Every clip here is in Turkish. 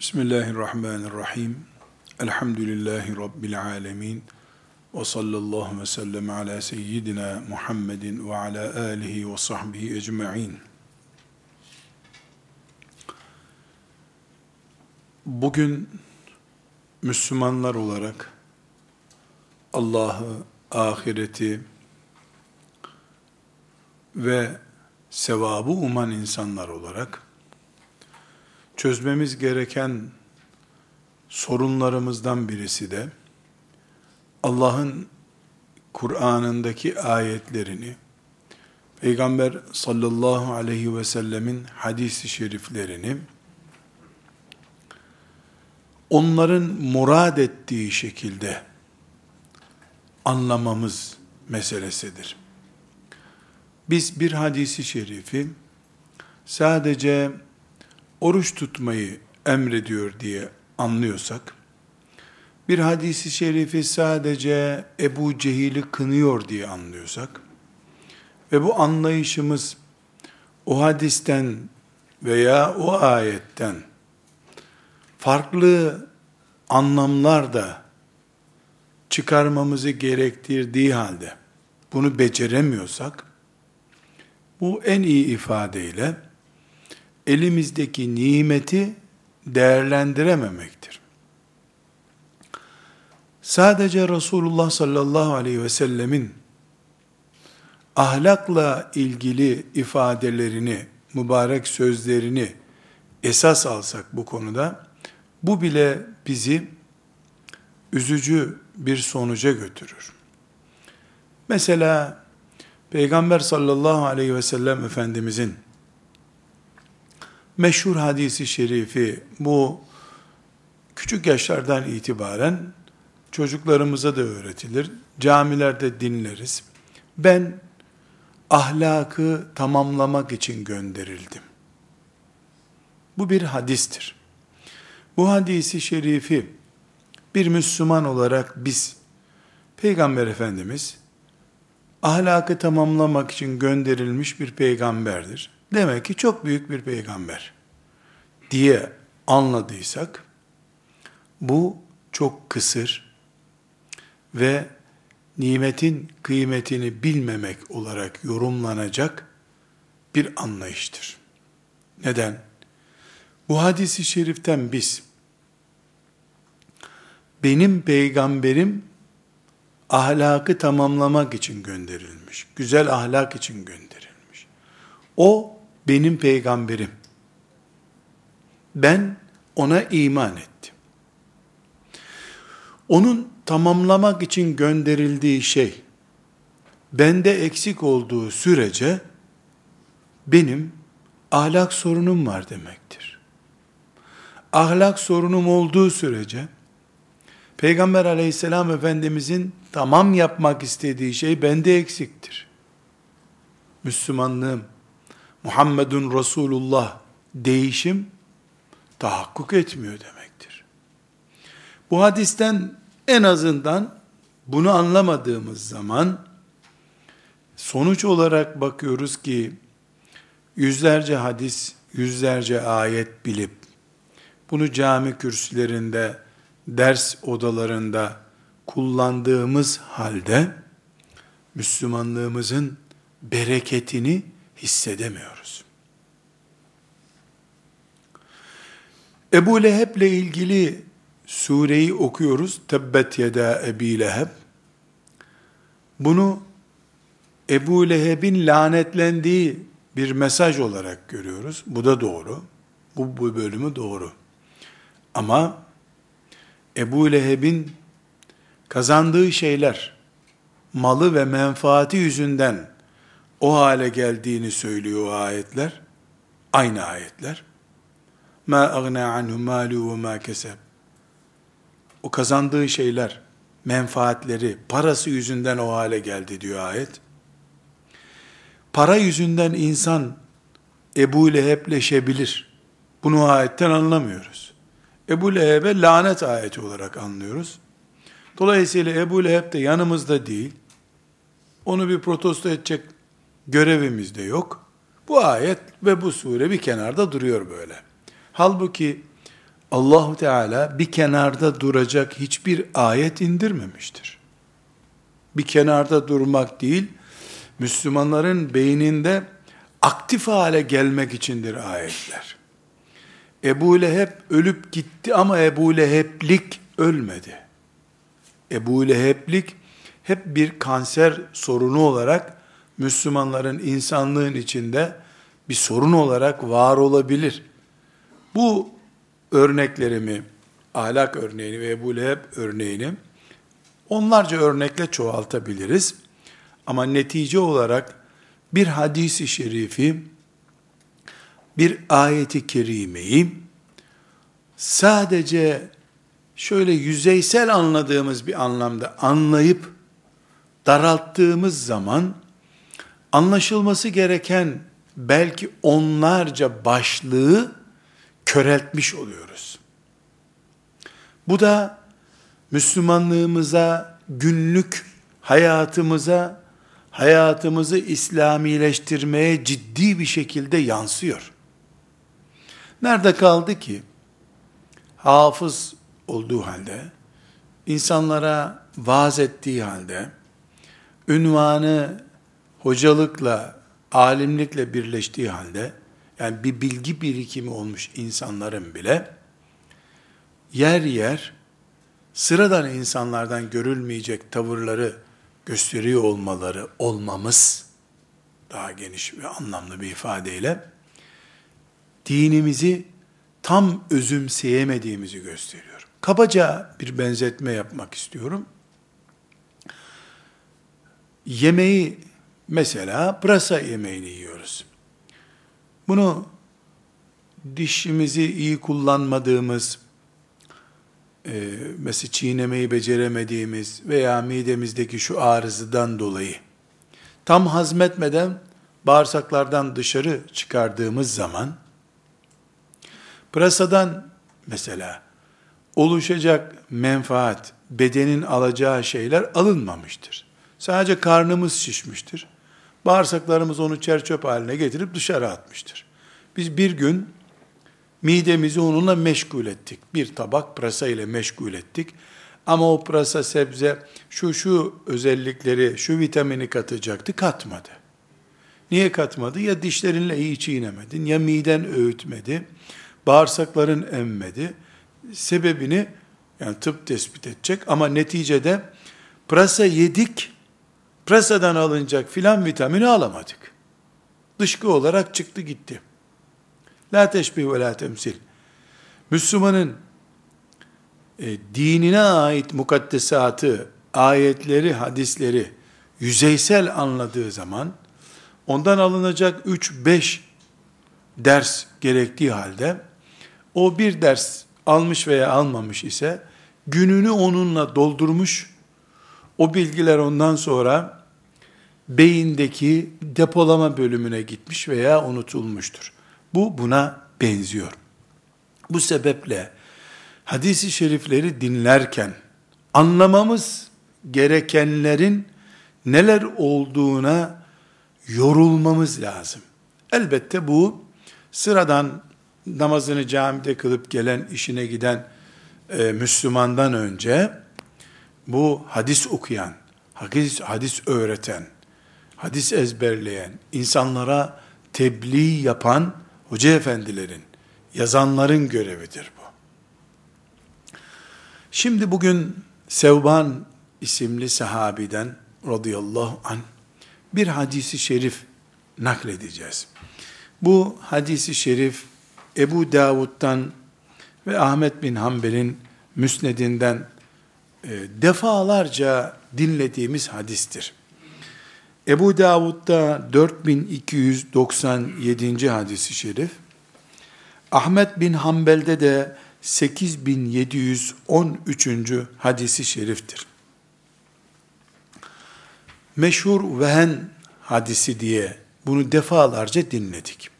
Bismillahirrahmanirrahim. Elhamdülillahi Rabbil alemin. Ve sallallahu ve sellem ala seyyidina Muhammedin ve ala alihi ve sahbihi ecma'in. Bugün Müslümanlar olarak Allah'ı, ahireti ve sevabı uman insanlar olarak çözmemiz gereken sorunlarımızdan birisi de Allah'ın Kur'an'ındaki ayetlerini, Peygamber sallallahu aleyhi ve sellemin hadisi şeriflerini, onların murad ettiği şekilde anlamamız meselesidir. Biz bir hadisi şerifi sadece oruç tutmayı emrediyor diye anlıyorsak, bir hadisi şerifi sadece Ebu Cehil'i kınıyor diye anlıyorsak, ve bu anlayışımız o hadisten veya o ayetten farklı anlamlar da çıkarmamızı gerektirdiği halde bunu beceremiyorsak, bu en iyi ifadeyle elimizdeki nimeti değerlendirememektir. Sadece Resulullah sallallahu aleyhi ve sellemin ahlakla ilgili ifadelerini, mübarek sözlerini esas alsak bu konuda, bu bile bizi üzücü bir sonuca götürür. Mesela Peygamber sallallahu aleyhi ve sellem Efendimizin meşhur hadisi şerifi bu küçük yaşlardan itibaren çocuklarımıza da öğretilir. Camilerde dinleriz. Ben ahlakı tamamlamak için gönderildim. Bu bir hadistir. Bu hadisi şerifi bir Müslüman olarak biz Peygamber Efendimiz ahlakı tamamlamak için gönderilmiş bir peygamberdir. Demek ki çok büyük bir peygamber diye anladıysak bu çok kısır ve nimetin kıymetini bilmemek olarak yorumlanacak bir anlayıştır. Neden? Bu hadisi şeriften biz benim peygamberim ahlakı tamamlamak için gönderilmiş. Güzel ahlak için gönderilmiş. O benim peygamberim. Ben ona iman ettim. Onun tamamlamak için gönderildiği şey, bende eksik olduğu sürece, benim ahlak sorunum var demektir. Ahlak sorunum olduğu sürece, Peygamber aleyhisselam efendimizin tamam yapmak istediği şey bende eksiktir. Müslümanlığım, Muhammedun Resulullah değişim tahakkuk etmiyor demektir. Bu hadisten en azından bunu anlamadığımız zaman sonuç olarak bakıyoruz ki yüzlerce hadis, yüzlerce ayet bilip bunu cami kürsülerinde, ders odalarında kullandığımız halde Müslümanlığımızın bereketini hissedemiyoruz. Ebu Leheb'le ilgili sureyi okuyoruz. Tebbet yeda Ebi Leheb. Bunu Ebu Leheb'in lanetlendiği bir mesaj olarak görüyoruz. Bu da doğru. Bu, bu bölümü doğru. Ama Ebu Leheb'in kazandığı şeyler, malı ve menfaati yüzünden o hale geldiğini söylüyor o ayetler. Aynı ayetler. Ma agna anhu malu ve ma keseb. O kazandığı şeyler, menfaatleri, parası yüzünden o hale geldi diyor ayet. Para yüzünden insan Ebu Leheb'leşebilir. Bunu ayetten anlamıyoruz. Ebu Leheb'e lanet ayeti olarak anlıyoruz. Dolayısıyla Ebu Leheb de yanımızda değil. Onu bir protesto edecek görevimiz de yok. Bu ayet ve bu sure bir kenarda duruyor böyle. Halbuki Allahu Teala bir kenarda duracak hiçbir ayet indirmemiştir. Bir kenarda durmak değil, Müslümanların beyninde aktif hale gelmek içindir ayetler. Ebu Leheb ölüp gitti ama Ebu Leheblik ölmedi. Ebu Leheblik hep bir kanser sorunu olarak Müslümanların insanlığın içinde bir sorun olarak var olabilir. Bu örneklerimi, ahlak örneğini ve Ebu Leheb örneğini onlarca örnekle çoğaltabiliriz. Ama netice olarak bir hadisi şerifi, bir ayeti kerimeyi sadece şöyle yüzeysel anladığımız bir anlamda anlayıp daralttığımız zaman anlaşılması gereken belki onlarca başlığı köreltmiş oluyoruz. Bu da Müslümanlığımıza, günlük hayatımıza, hayatımızı İslamileştirmeye ciddi bir şekilde yansıyor. Nerede kaldı ki? Hafız olduğu halde, insanlara vaaz ettiği halde, ünvanı hocalıkla, alimlikle birleştiği halde, yani bir bilgi birikimi olmuş insanların bile, yer yer, sıradan insanlardan görülmeyecek tavırları gösteriyor olmaları, olmamız, daha geniş ve anlamlı bir ifadeyle, dinimizi tam özümseyemediğimizi gösteriyor. Kabaca bir benzetme yapmak istiyorum. Yemeği mesela pırasa yemeğini yiyoruz. Bunu dişimizi iyi kullanmadığımız, e, mesela çiğnemeyi beceremediğimiz veya midemizdeki şu arızıdan dolayı tam hazmetmeden bağırsaklardan dışarı çıkardığımız zaman pırasadan mesela oluşacak menfaat, bedenin alacağı şeyler alınmamıştır. Sadece karnımız şişmiştir. Bağırsaklarımız onu çerçöp haline getirip dışarı atmıştır. Biz bir gün midemizi onunla meşgul ettik. Bir tabak pırasa ile meşgul ettik. Ama o pırasa sebze şu şu özellikleri, şu vitamini katacaktı, katmadı. Niye katmadı? Ya dişlerinle iyi çiğnemedin, ya miden öğütmedi, bağırsakların emmedi. Sebebini yani tıp tespit edecek ama neticede pırasa yedik, pırasadan alınacak filan vitamini alamadık. Dışkı olarak çıktı gitti. La teşbih ve la temsil. Müslümanın e, dinine ait mukaddesatı, ayetleri, hadisleri yüzeysel anladığı zaman ondan alınacak 3-5 ders gerektiği halde o bir ders almış veya almamış ise gününü onunla doldurmuş o bilgiler ondan sonra beyindeki depolama bölümüne gitmiş veya unutulmuştur. Bu buna benziyor. Bu sebeple hadisi şerifleri dinlerken anlamamız gerekenlerin neler olduğuna yorulmamız lazım. Elbette bu sıradan namazını camide kılıp gelen, işine giden e, Müslümandan önce bu hadis okuyan, hadis, hadis öğreten, hadis ezberleyen, insanlara tebliğ yapan hoca efendilerin, yazanların görevidir bu. Şimdi bugün Sevban isimli sahabiden radıyallahu an bir hadisi şerif nakledeceğiz. Bu hadisi şerif Ebu Davud'dan ve Ahmet bin Hanbel'in müsnedinden defalarca dinlediğimiz hadistir. Ebu Davud'da 4297. hadisi şerif, Ahmet bin Hanbel'de de 8713. hadisi şeriftir. Meşhur vehen hadisi diye bunu defalarca dinledik.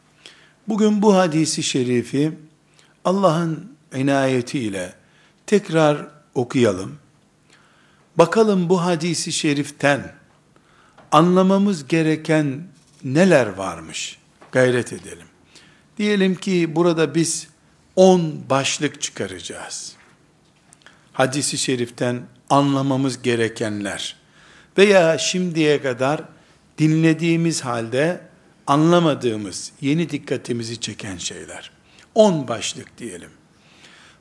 Bugün bu hadisi şerifi Allah'ın inayetiyle tekrar okuyalım. Bakalım bu hadisi şeriften anlamamız gereken neler varmış? Gayret edelim. Diyelim ki burada biz on başlık çıkaracağız. Hadisi şeriften anlamamız gerekenler veya şimdiye kadar dinlediğimiz halde anlamadığımız, yeni dikkatimizi çeken şeyler. On başlık diyelim.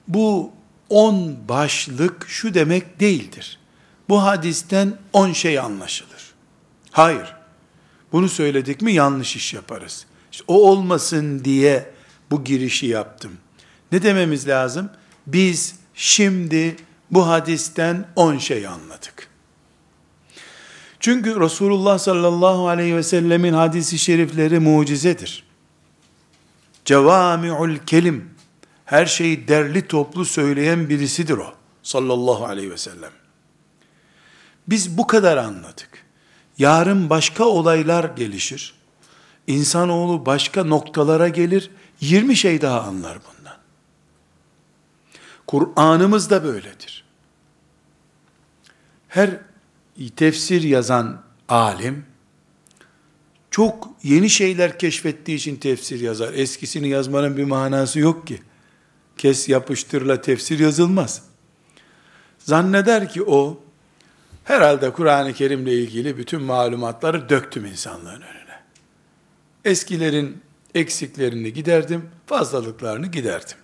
Bu on başlık şu demek değildir. Bu hadisten on şey anlaşılır. Hayır. Bunu söyledik mi yanlış iş yaparız. İşte o olmasın diye bu girişi yaptım. Ne dememiz lazım? Biz şimdi bu hadisten on şey anladık. Çünkü Resulullah sallallahu aleyhi ve sellemin hadisi şerifleri mucizedir. Cevami'ul kelim, her şeyi derli toplu söyleyen birisidir o. Sallallahu aleyhi ve sellem. Biz bu kadar anladık. Yarın başka olaylar gelişir. İnsanoğlu başka noktalara gelir. 20 şey daha anlar bundan. Kur'an'ımız da böyledir. Her tefsir yazan alim, çok yeni şeyler keşfettiği için tefsir yazar. Eskisini yazmanın bir manası yok ki. Kes yapıştırla tefsir yazılmaz. Zanneder ki o, herhalde Kur'an-ı Kerim'le ilgili bütün malumatları döktüm insanlığın önüne. Eskilerin eksiklerini giderdim, fazlalıklarını giderdim.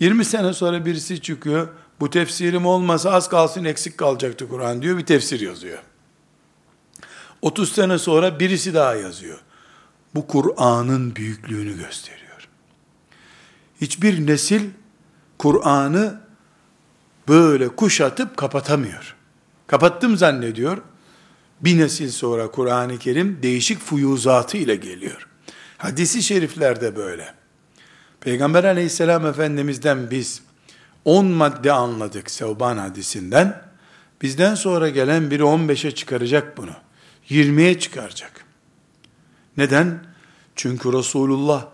20 sene sonra birisi çıkıyor, bu tefsirim olmasa az kalsın eksik kalacaktı Kur'an diyor, bir tefsir yazıyor. 30 sene sonra birisi daha yazıyor. Bu Kur'an'ın büyüklüğünü gösteriyor. Hiçbir nesil Kur'an'ı böyle kuşatıp kapatamıyor. Kapattım zannediyor. Bir nesil sonra Kur'an-ı Kerim değişik fuyuzatı ile geliyor. Hadisi şeriflerde böyle. Peygamber aleyhisselam efendimizden biz 10 madde anladık Sevban hadisinden. Bizden sonra gelen biri 15'e çıkaracak bunu. 20'ye çıkaracak. Neden? Çünkü Resulullah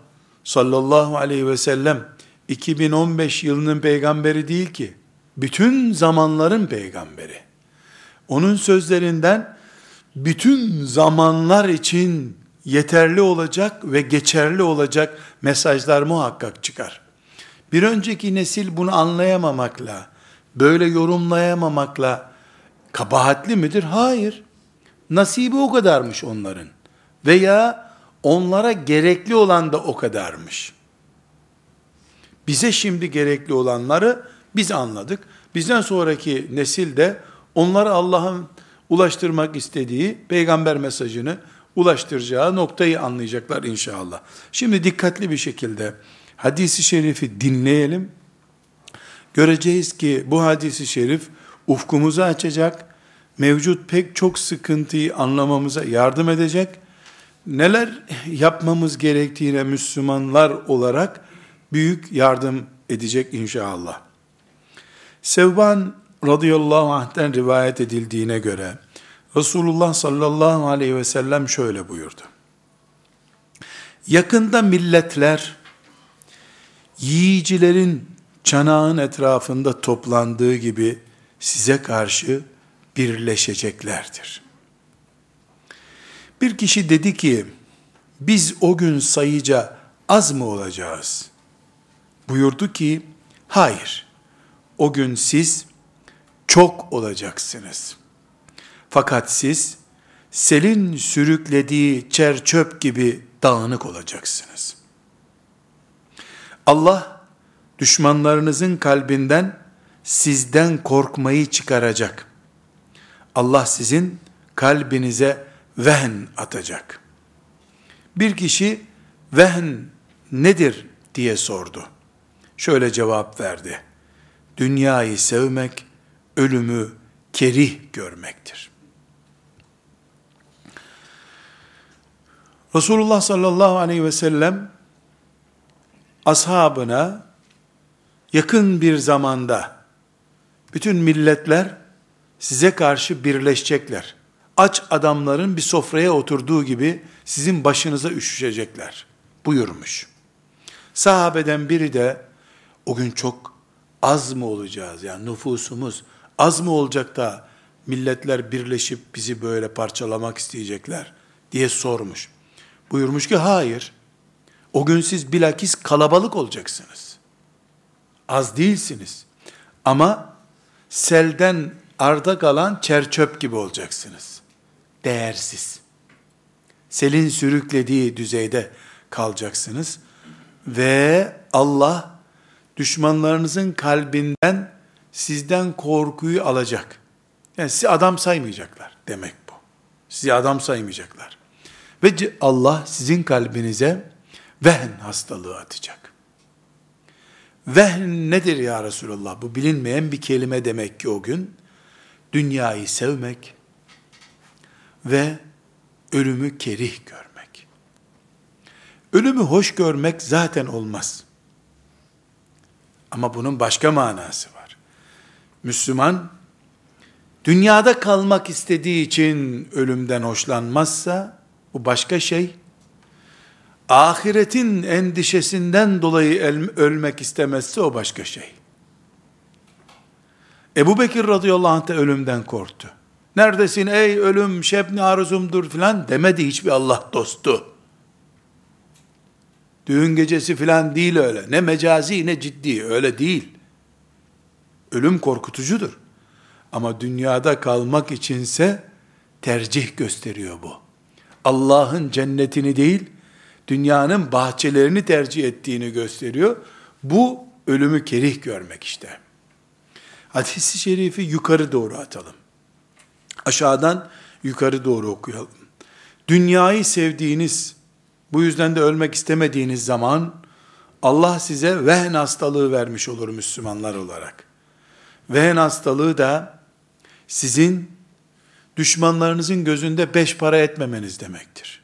sallallahu aleyhi ve sellem 2015 yılının peygamberi değil ki. Bütün zamanların peygamberi. Onun sözlerinden bütün zamanlar için yeterli olacak ve geçerli olacak mesajlar muhakkak çıkar. Bir önceki nesil bunu anlayamamakla, böyle yorumlayamamakla kabahatli midir? Hayır. Nasibi o kadarmış onların. Veya onlara gerekli olan da o kadarmış. Bize şimdi gerekli olanları biz anladık. Bizden sonraki nesil de onlara Allah'ın ulaştırmak istediği peygamber mesajını ulaştıracağı noktayı anlayacaklar inşallah. Şimdi dikkatli bir şekilde hadisi şerifi dinleyelim. Göreceğiz ki bu hadisi şerif ufkumuzu açacak, mevcut pek çok sıkıntıyı anlamamıza yardım edecek, neler yapmamız gerektiğine Müslümanlar olarak büyük yardım edecek inşallah. Sevban radıyallahu anh'ten rivayet edildiğine göre, Resulullah sallallahu aleyhi ve sellem şöyle buyurdu. Yakında milletler, yiyicilerin çanağın etrafında toplandığı gibi size karşı birleşeceklerdir. Bir kişi dedi ki, biz o gün sayıca az mı olacağız? Buyurdu ki, hayır, o gün siz çok olacaksınız. Fakat siz, selin sürüklediği çer çöp gibi dağınık olacaksınız. Allah, düşmanlarınızın kalbinden sizden korkmayı çıkaracak. Allah sizin kalbinize vehn atacak. Bir kişi vehn nedir diye sordu. Şöyle cevap verdi. Dünyayı sevmek, ölümü kerih görmektir. Resulullah sallallahu aleyhi ve sellem ashabına yakın bir zamanda bütün milletler size karşı birleşecekler. Aç adamların bir sofraya oturduğu gibi sizin başınıza üşüşecekler buyurmuş. Sahabeden biri de o gün çok az mı olacağız yani nüfusumuz az mı olacak da milletler birleşip bizi böyle parçalamak isteyecekler diye sormuş. Buyurmuş ki hayır. O gün siz bilakis kalabalık olacaksınız. Az değilsiniz. Ama selden arda kalan çerçöp gibi olacaksınız. Değersiz. Selin sürüklediği düzeyde kalacaksınız. Ve Allah düşmanlarınızın kalbinden sizden korkuyu alacak. Yani sizi adam saymayacaklar demek bu. Sizi adam saymayacaklar. Ve Allah sizin kalbinize vehn hastalığı atacak. Vehn nedir ya Resulallah? Bu bilinmeyen bir kelime demek ki o gün. Dünyayı sevmek ve ölümü kerih görmek. Ölümü hoş görmek zaten olmaz. Ama bunun başka manası var. Müslüman, dünyada kalmak istediği için ölümden hoşlanmazsa, bu başka şey. Ahiretin endişesinden dolayı ölmek istemezse o başka şey. Ebu Bekir radıyallahu anh da ölümden korktu. Neredesin ey ölüm şebni arzumdur filan demedi hiçbir Allah dostu. Düğün gecesi filan değil öyle. Ne mecazi ne ciddi öyle değil. Ölüm korkutucudur. Ama dünyada kalmak içinse tercih gösteriyor bu. Allah'ın cennetini değil, dünyanın bahçelerini tercih ettiğini gösteriyor. Bu ölümü kerih görmek işte. Hadis-i şerifi yukarı doğru atalım. Aşağıdan yukarı doğru okuyalım. Dünyayı sevdiğiniz, bu yüzden de ölmek istemediğiniz zaman Allah size vehn hastalığı vermiş olur Müslümanlar olarak. Vehn hastalığı da sizin düşmanlarınızın gözünde beş para etmemeniz demektir.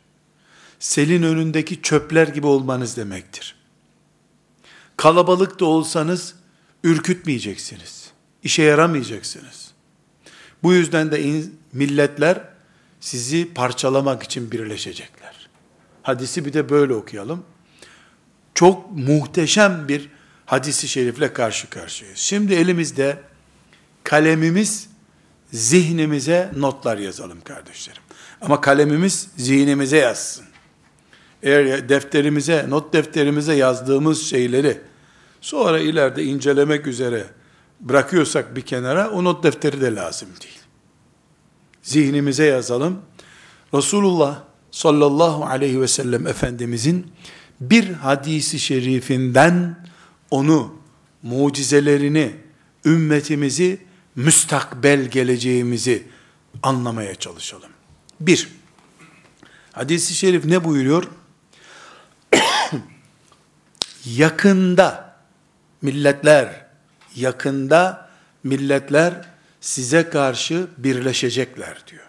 Selin önündeki çöpler gibi olmanız demektir. Kalabalık da olsanız ürkütmeyeceksiniz. İşe yaramayacaksınız. Bu yüzden de milletler sizi parçalamak için birleşecekler. Hadisi bir de böyle okuyalım. Çok muhteşem bir hadisi şerifle karşı karşıyayız. Şimdi elimizde kalemimiz zihnimize notlar yazalım kardeşlerim. Ama kalemimiz zihnimize yazsın. Eğer defterimize, not defterimize yazdığımız şeyleri sonra ileride incelemek üzere bırakıyorsak bir kenara o not defteri de lazım değil. Zihnimize yazalım. Resulullah sallallahu aleyhi ve sellem Efendimizin bir hadisi şerifinden onu, mucizelerini, ümmetimizi müstakbel geleceğimizi anlamaya çalışalım. Bir, hadisi şerif ne buyuruyor? yakında milletler, yakında milletler size karşı birleşecekler diyor.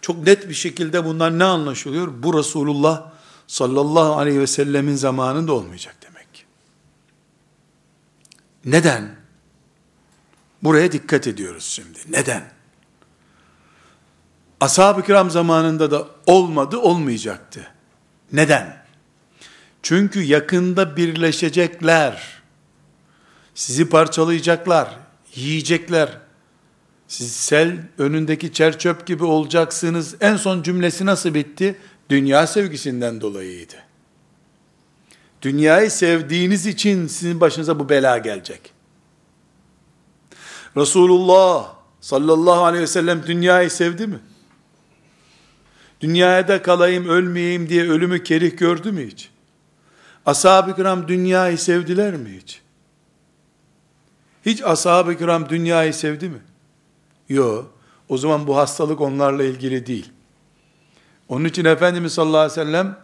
Çok net bir şekilde bundan ne anlaşılıyor? Bu Resulullah sallallahu aleyhi ve sellemin zamanında olmayacak demek. Neden? Buraya dikkat ediyoruz şimdi. Neden? Ashab-ı kiram zamanında da olmadı, olmayacaktı. Neden? Çünkü yakında birleşecekler. Sizi parçalayacaklar, yiyecekler. Siz sel önündeki çerçöp gibi olacaksınız. En son cümlesi nasıl bitti? Dünya sevgisinden dolayıydı. Dünyayı sevdiğiniz için sizin başınıza bu bela gelecek. Resulullah sallallahu aleyhi ve sellem dünyayı sevdi mi? Dünyaya da kalayım, ölmeyeyim diye ölümü kerih gördü mü hiç? Ashab-ı kiram dünyayı sevdiler mi hiç? Hiç ashab-ı kiram dünyayı sevdi mi? Yok. O zaman bu hastalık onlarla ilgili değil. Onun için Efendimiz sallallahu aleyhi ve sellem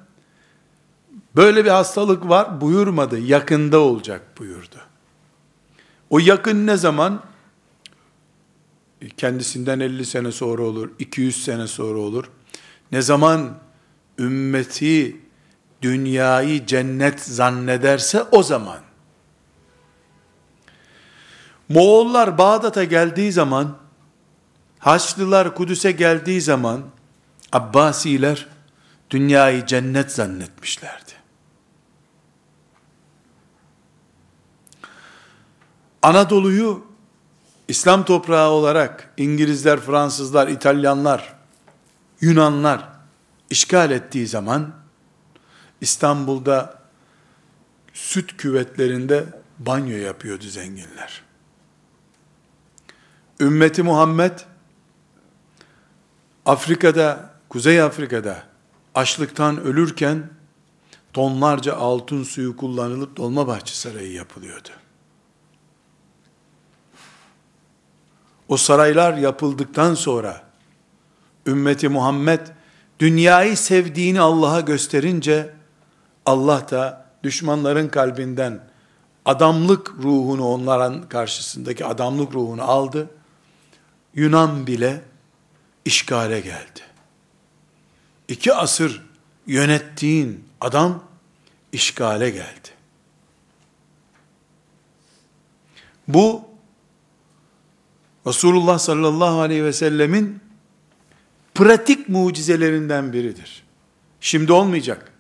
böyle bir hastalık var buyurmadı. Yakında olacak buyurdu. O yakın ne zaman? Kendisinden 50 sene sonra olur, 200 sene sonra olur. Ne zaman ümmeti dünyayı cennet zannederse o zaman. Moğollar Bağdat'a geldiği zaman, Haçlılar Kudüs'e geldiği zaman, Abbasiler dünyayı cennet zannetmişlerdi. Anadolu'yu İslam toprağı olarak İngilizler, Fransızlar, İtalyanlar, Yunanlar işgal ettiği zaman İstanbul'da süt küvetlerinde banyo yapıyordu zenginler. Ümmeti Muhammed Afrika'da, Kuzey Afrika'da açlıktan ölürken tonlarca altın suyu kullanılıp Dolmabahçe Sarayı yapılıyordu. O saraylar yapıldıktan sonra ümmeti Muhammed dünyayı sevdiğini Allah'a gösterince Allah da düşmanların kalbinden adamlık ruhunu onların karşısındaki adamlık ruhunu aldı. Yunan bile işgale geldi. İki asır yönettiğin adam işgale geldi. Bu Resulullah sallallahu aleyhi ve sellemin pratik mucizelerinden biridir. Şimdi olmayacak.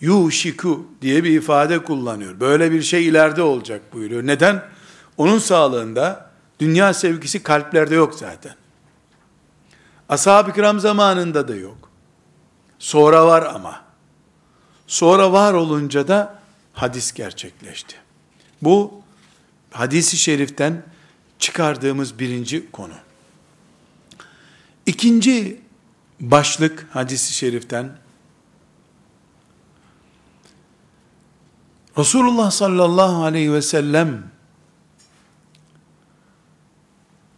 Yuşiku diye bir ifade kullanıyor. Böyle bir şey ileride olacak buyuruyor. Neden? Onun sağlığında dünya sevgisi kalplerde yok zaten. Ashab-ı kiram zamanında da yok. Sonra var ama. Sonra var olunca da hadis gerçekleşti. Bu hadisi şeriften çıkardığımız birinci konu. İkinci başlık hadisi şeriften Resulullah sallallahu aleyhi ve sellem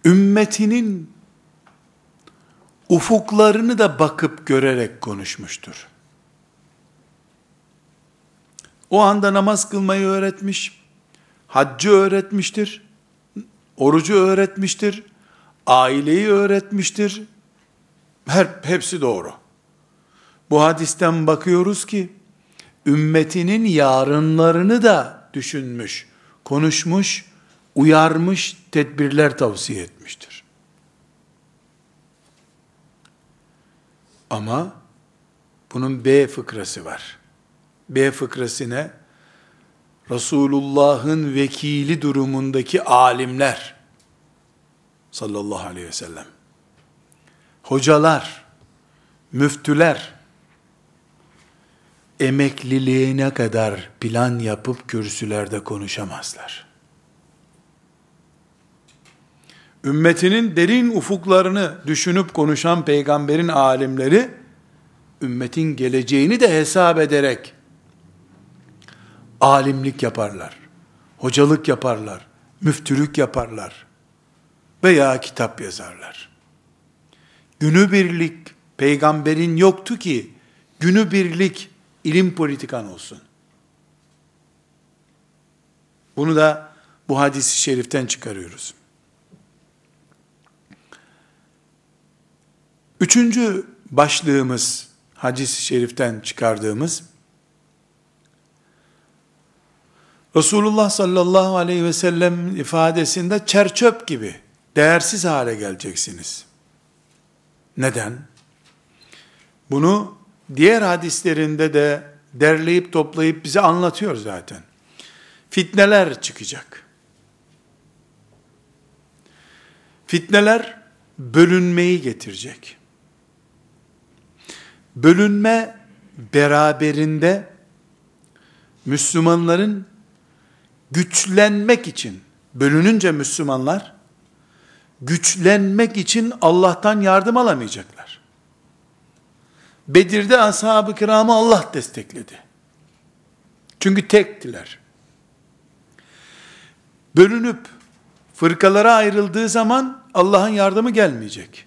ümmetinin ufuklarını da bakıp görerek konuşmuştur. O anda namaz kılmayı öğretmiş, haccı öğretmiştir, orucu öğretmiştir, aileyi öğretmiştir. Her, hepsi doğru. Bu hadisten bakıyoruz ki, ümmetinin yarınlarını da düşünmüş, konuşmuş, uyarmış, tedbirler tavsiye etmiştir. Ama bunun B fıkrası var. B fıkrasine Resulullah'ın vekili durumundaki alimler sallallahu aleyhi ve sellem hocalar, müftüler emekliliğine kadar plan yapıp kürsülerde konuşamazlar. Ümmetinin derin ufuklarını düşünüp konuşan peygamberin alimleri, ümmetin geleceğini de hesap ederek, alimlik yaparlar, hocalık yaparlar, müftülük yaparlar veya kitap yazarlar. Günübirlik peygamberin yoktu ki, günübirlik ilim politikan olsun. Bunu da bu hadisi şeriften çıkarıyoruz. Üçüncü başlığımız, hadis-i şeriften çıkardığımız, Resulullah sallallahu aleyhi ve sellem ifadesinde çerçöp gibi değersiz hale geleceksiniz. Neden? Bunu diğer hadislerinde de derleyip toplayıp bize anlatıyor zaten. Fitneler çıkacak. Fitneler bölünmeyi getirecek. Bölünme beraberinde Müslümanların güçlenmek için, bölününce Müslümanlar, güçlenmek için Allah'tan yardım alamayacaklar. Bedir'de ashab-ı kiramı Allah destekledi. Çünkü tektiler. Bölünüp fırkalara ayrıldığı zaman Allah'ın yardımı gelmeyecek.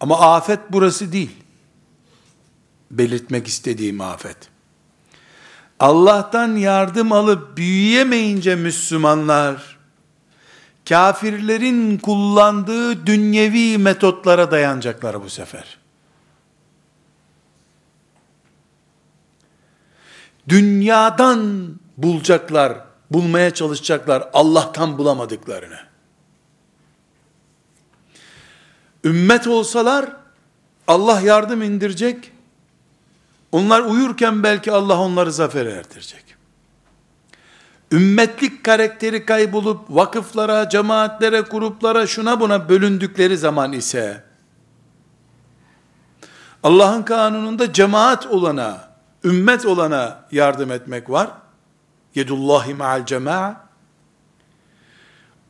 Ama afet burası değil belirtmek istediğim afet. Allah'tan yardım alıp büyüyemeyince Müslümanlar, kafirlerin kullandığı dünyevi metotlara dayanacaklar bu sefer. Dünyadan bulacaklar, bulmaya çalışacaklar Allah'tan bulamadıklarını. Ümmet olsalar Allah yardım indirecek, onlar uyurken belki Allah onları zafer erdirecek. Ümmetlik karakteri kaybolup vakıflara, cemaatlere, gruplara, şuna buna bölündükleri zaman ise Allah'ın kanununda cemaat olana, ümmet olana yardım etmek var. yedullahi ma'al cema'a,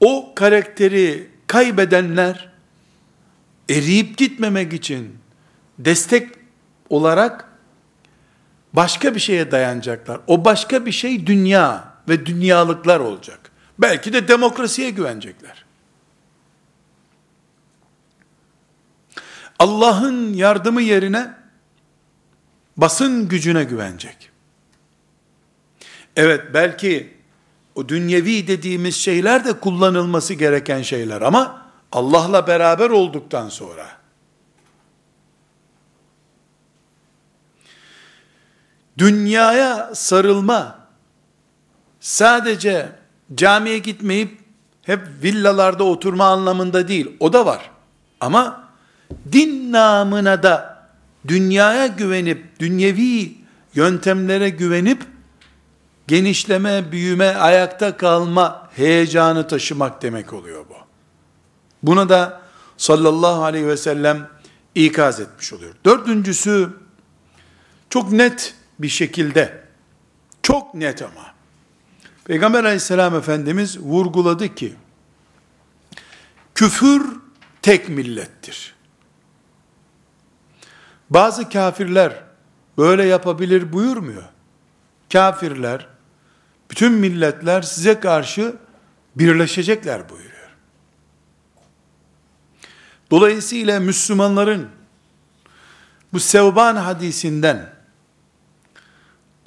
o karakteri kaybedenler, eriyip gitmemek için destek olarak başka bir şeye dayanacaklar. O başka bir şey dünya ve dünyalıklar olacak. Belki de demokrasiye güvenecekler. Allah'ın yardımı yerine basın gücüne güvenecek. Evet belki o dünyevi dediğimiz şeyler de kullanılması gereken şeyler ama Allah'la beraber olduktan sonra dünyaya sarılma sadece camiye gitmeyip hep villalarda oturma anlamında değil. O da var. Ama din namına da dünyaya güvenip, dünyevi yöntemlere güvenip, genişleme, büyüme, ayakta kalma heyecanı taşımak demek oluyor bu. Buna da sallallahu aleyhi ve sellem ikaz etmiş oluyor. Dördüncüsü, çok net bir şekilde, çok net ama, Peygamber aleyhisselam Efendimiz vurguladı ki, küfür tek millettir. Bazı kafirler böyle yapabilir buyurmuyor. Kafirler, bütün milletler size karşı birleşecekler buyuruyor. Dolayısıyla Müslümanların bu Sevban hadisinden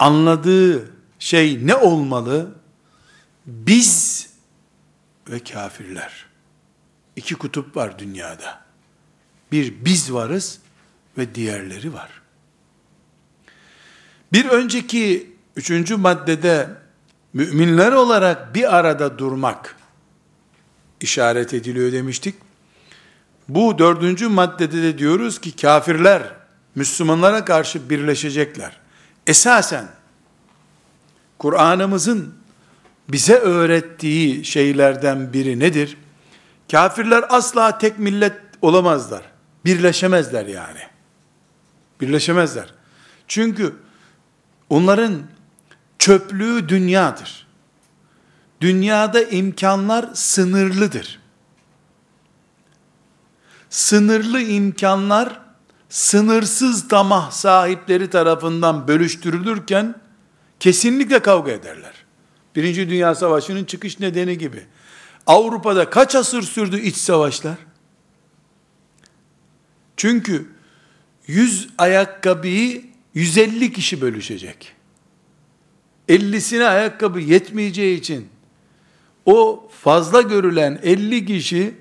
anladığı şey ne olmalı? Biz ve kafirler. İki kutup var dünyada. Bir biz varız ve diğerleri var. Bir önceki üçüncü maddede müminler olarak bir arada durmak işaret ediliyor demiştik. Bu dördüncü maddede de diyoruz ki kafirler Müslümanlara karşı birleşecekler. Esasen Kur'an'ımızın bize öğrettiği şeylerden biri nedir? Kafirler asla tek millet olamazlar. Birleşemezler yani. Birleşemezler. Çünkü onların çöplüğü dünyadır. Dünyada imkanlar sınırlıdır. Sınırlı imkanlar sınırsız tamah sahipleri tarafından bölüştürülürken kesinlikle kavga ederler. Birinci Dünya Savaşı'nın çıkış nedeni gibi. Avrupa'da kaç asır sürdü iç savaşlar? Çünkü 100 ayakkabıyı 150 kişi bölüşecek. 50'sine ayakkabı yetmeyeceği için o fazla görülen 50 kişi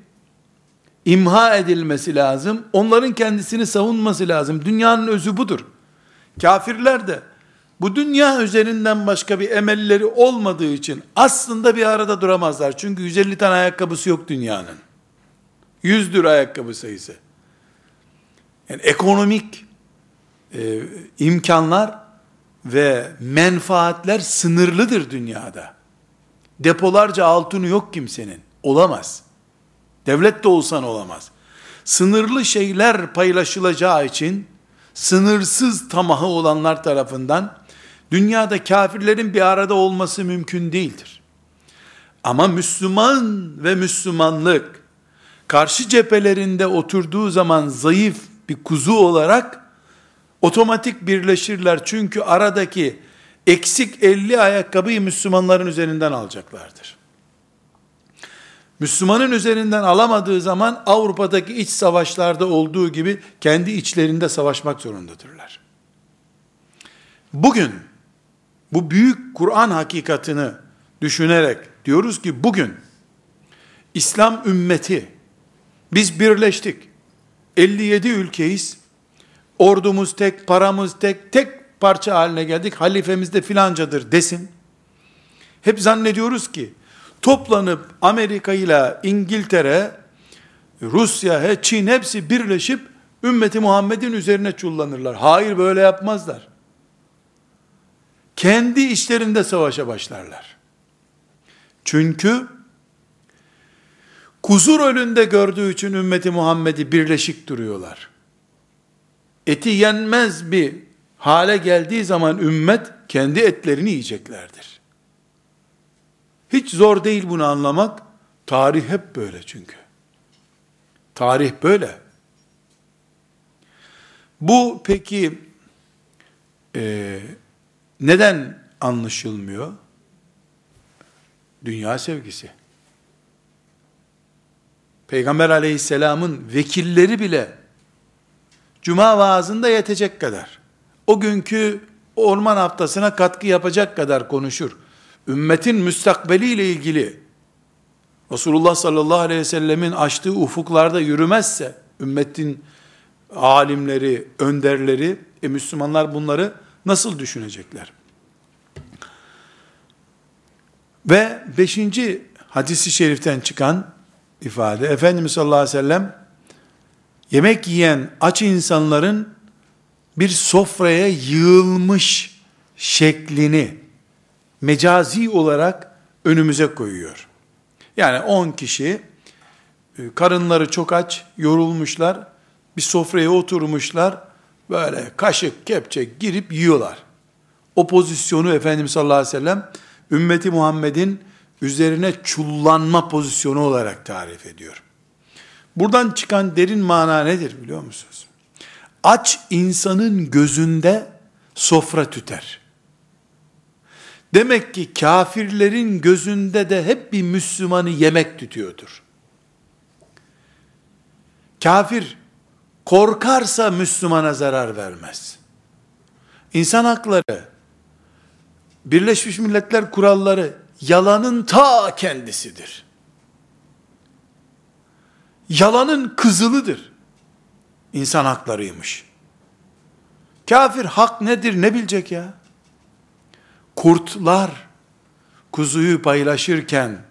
imha edilmesi lazım. Onların kendisini savunması lazım. Dünyanın özü budur. Kafirler de bu dünya üzerinden başka bir emelleri olmadığı için aslında bir arada duramazlar. Çünkü 150 tane ayakkabısı yok dünyanın. 100'dür ayakkabı sayısı. Yani ekonomik e, imkanlar ve menfaatler sınırlıdır dünyada. Depolarca altını yok kimsenin. Olamaz. Devlet de olsan olamaz. Sınırlı şeyler paylaşılacağı için sınırsız tamahı olanlar tarafından dünyada kafirlerin bir arada olması mümkün değildir. Ama Müslüman ve Müslümanlık karşı cephelerinde oturduğu zaman zayıf bir kuzu olarak otomatik birleşirler. Çünkü aradaki eksik 50 ayakkabıyı Müslümanların üzerinden alacaklardır. Müslümanın üzerinden alamadığı zaman Avrupa'daki iç savaşlarda olduğu gibi kendi içlerinde savaşmak zorundadırlar. Bugün bu büyük Kur'an hakikatini düşünerek diyoruz ki bugün İslam ümmeti biz birleştik. 57 ülkeyiz. Ordumuz tek, paramız tek, tek parça haline geldik. Halifemiz de filancadır desin. Hep zannediyoruz ki toplanıp Amerika ile İngiltere, Rusya, Çin hepsi birleşip ümmeti Muhammed'in üzerine çullanırlar. Hayır böyle yapmazlar. Kendi işlerinde savaşa başlarlar. Çünkü kuzur önünde gördüğü için ümmeti Muhammed'i birleşik duruyorlar. Eti yenmez bir hale geldiği zaman ümmet kendi etlerini yiyeceklerdir. Hiç zor değil bunu anlamak. Tarih hep böyle çünkü. Tarih böyle. Bu peki e, neden anlaşılmıyor? Dünya sevgisi. Peygamber aleyhisselamın vekilleri bile cuma vaazında yetecek kadar, o günkü orman haftasına katkı yapacak kadar konuşur. Ümmetin müstakbeliyle ilgili Resulullah sallallahu aleyhi ve sellemin açtığı ufuklarda yürümezse, ümmetin alimleri, önderleri, e Müslümanlar bunları nasıl düşünecekler? Ve beşinci hadisi şeriften çıkan ifade, Efendimiz sallallahu aleyhi ve sellem, yemek yiyen aç insanların bir sofraya yığılmış şeklini mecazi olarak önümüze koyuyor. Yani 10 kişi e, karınları çok aç, yorulmuşlar, bir sofraya oturmuşlar, böyle kaşık, kepçe girip yiyorlar. O pozisyonu Efendimiz sallallahu aleyhi ve sellem ümmeti Muhammed'in üzerine çullanma pozisyonu olarak tarif ediyor. Buradan çıkan derin mana nedir biliyor musunuz? Aç insanın gözünde sofra tüter. Demek ki kafirlerin gözünde de hep bir Müslümanı yemek tutuyordur. Kafir korkarsa Müslümana zarar vermez. İnsan hakları, Birleşmiş Milletler kuralları yalanın ta kendisidir. Yalanın kızılıdır. İnsan haklarıymış. Kafir hak nedir ne bilecek ya? Kurtlar kuzuyu paylaşırken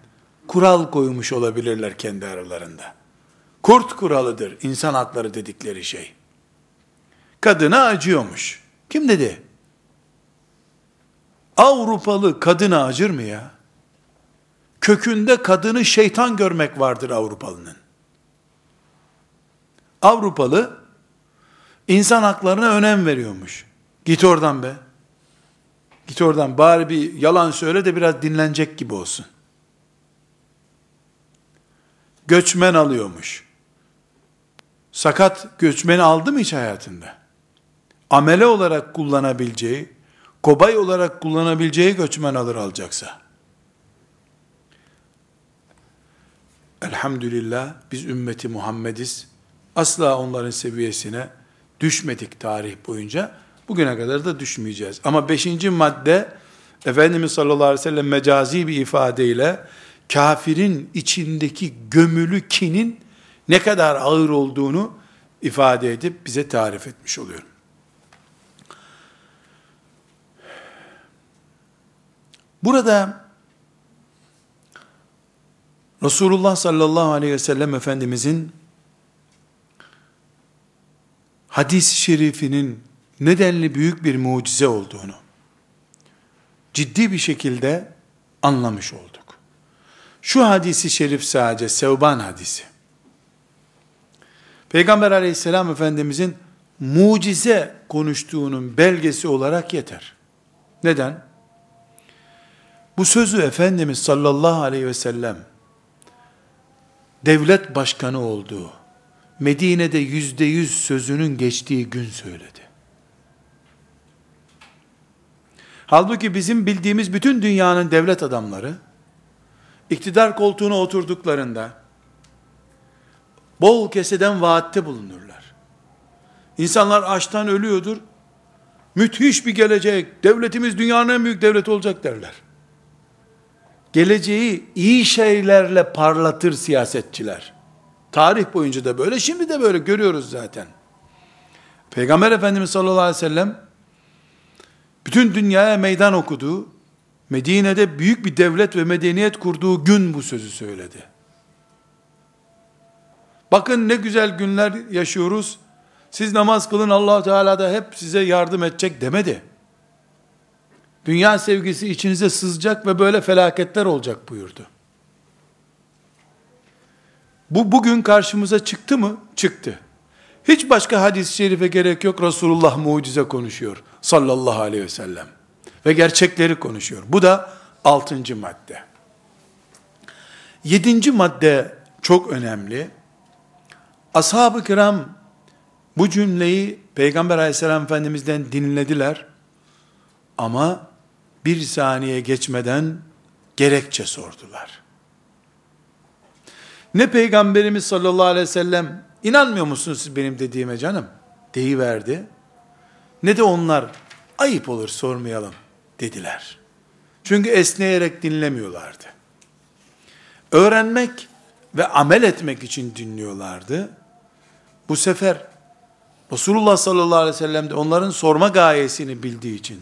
kural koymuş olabilirler kendi aralarında. Kurt kuralıdır insan hakları dedikleri şey. Kadına acıyormuş. Kim dedi? Avrupalı kadına acır mı ya? Kökünde kadını şeytan görmek vardır Avrupalının. Avrupalı insan haklarına önem veriyormuş. Git oradan be. Git oradan bari bir yalan söyle de biraz dinlenecek gibi olsun. Göçmen alıyormuş. Sakat göçmeni aldı mı hiç hayatında? Amele olarak kullanabileceği, kobay olarak kullanabileceği göçmen alır alacaksa. Elhamdülillah biz ümmeti Muhammediz. Asla onların seviyesine düşmedik tarih boyunca. Bugüne kadar da düşmeyeceğiz. Ama beşinci madde Efendimiz sallallahu aleyhi ve sellem mecazi bir ifadeyle kafirin içindeki gömülü kinin ne kadar ağır olduğunu ifade edip bize tarif etmiş oluyor. Burada Resulullah sallallahu aleyhi ve sellem Efendimizin hadis-i şerifinin nedenli büyük bir mucize olduğunu ciddi bir şekilde anlamış olduk. Şu hadisi şerif sadece Sevban hadisi. Peygamber aleyhisselam efendimizin mucize konuştuğunun belgesi olarak yeter. Neden? Bu sözü Efendimiz sallallahu aleyhi ve sellem devlet başkanı olduğu, Medine'de yüzde yüz sözünün geçtiği gün söyledi. Halbuki bizim bildiğimiz bütün dünyanın devlet adamları, iktidar koltuğuna oturduklarında, bol keseden vaatte bulunurlar. İnsanlar açtan ölüyordur, müthiş bir gelecek, devletimiz dünyanın en büyük devleti olacak derler. Geleceği iyi şeylerle parlatır siyasetçiler. Tarih boyunca da böyle, şimdi de böyle görüyoruz zaten. Peygamber Efendimiz sallallahu aleyhi ve sellem, bütün dünyaya meydan okuduğu, Medine'de büyük bir devlet ve medeniyet kurduğu gün bu sözü söyledi. Bakın ne güzel günler yaşıyoruz. Siz namaz kılın allah Teala da hep size yardım edecek demedi. Dünya sevgisi içinize sızacak ve böyle felaketler olacak buyurdu. Bu bugün karşımıza çıktı mı? Çıktı. Hiç başka hadis-i şerife gerek yok. Resulullah mucize konuşuyor. Sallallahu aleyhi ve sellem. Ve gerçekleri konuşuyor. Bu da altıncı madde. Yedinci madde çok önemli. Ashab-ı kiram bu cümleyi Peygamber aleyhisselam efendimizden dinlediler. Ama bir saniye geçmeden gerekçe sordular. Ne Peygamberimiz sallallahu aleyhi ve sellem inanmıyor musunuz siz benim dediğime canım? Deyiverdi. Ne de onlar ayıp olur sormayalım dediler. Çünkü esneyerek dinlemiyorlardı. Öğrenmek ve amel etmek için dinliyorlardı. Bu sefer Resulullah sallallahu aleyhi ve sellem de onların sorma gayesini bildiği için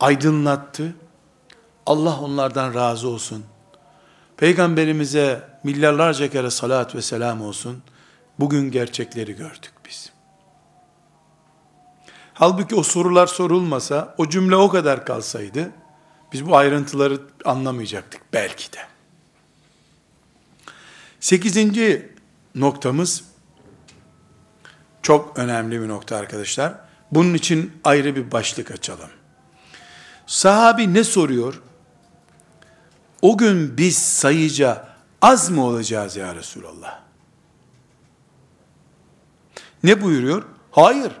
aydınlattı. Allah onlardan razı olsun. Peygamberimize milyarlarca kere salat ve selam olsun. Bugün gerçekleri gördük biz. Halbuki o sorular sorulmasa, o cümle o kadar kalsaydı, biz bu ayrıntıları anlamayacaktık belki de. Sekizinci noktamız, çok önemli bir nokta arkadaşlar. Bunun için ayrı bir başlık açalım. Sahabi ne soruyor? O gün biz sayıca az mı olacağız ya Resulallah? Ne buyuruyor? Hayır.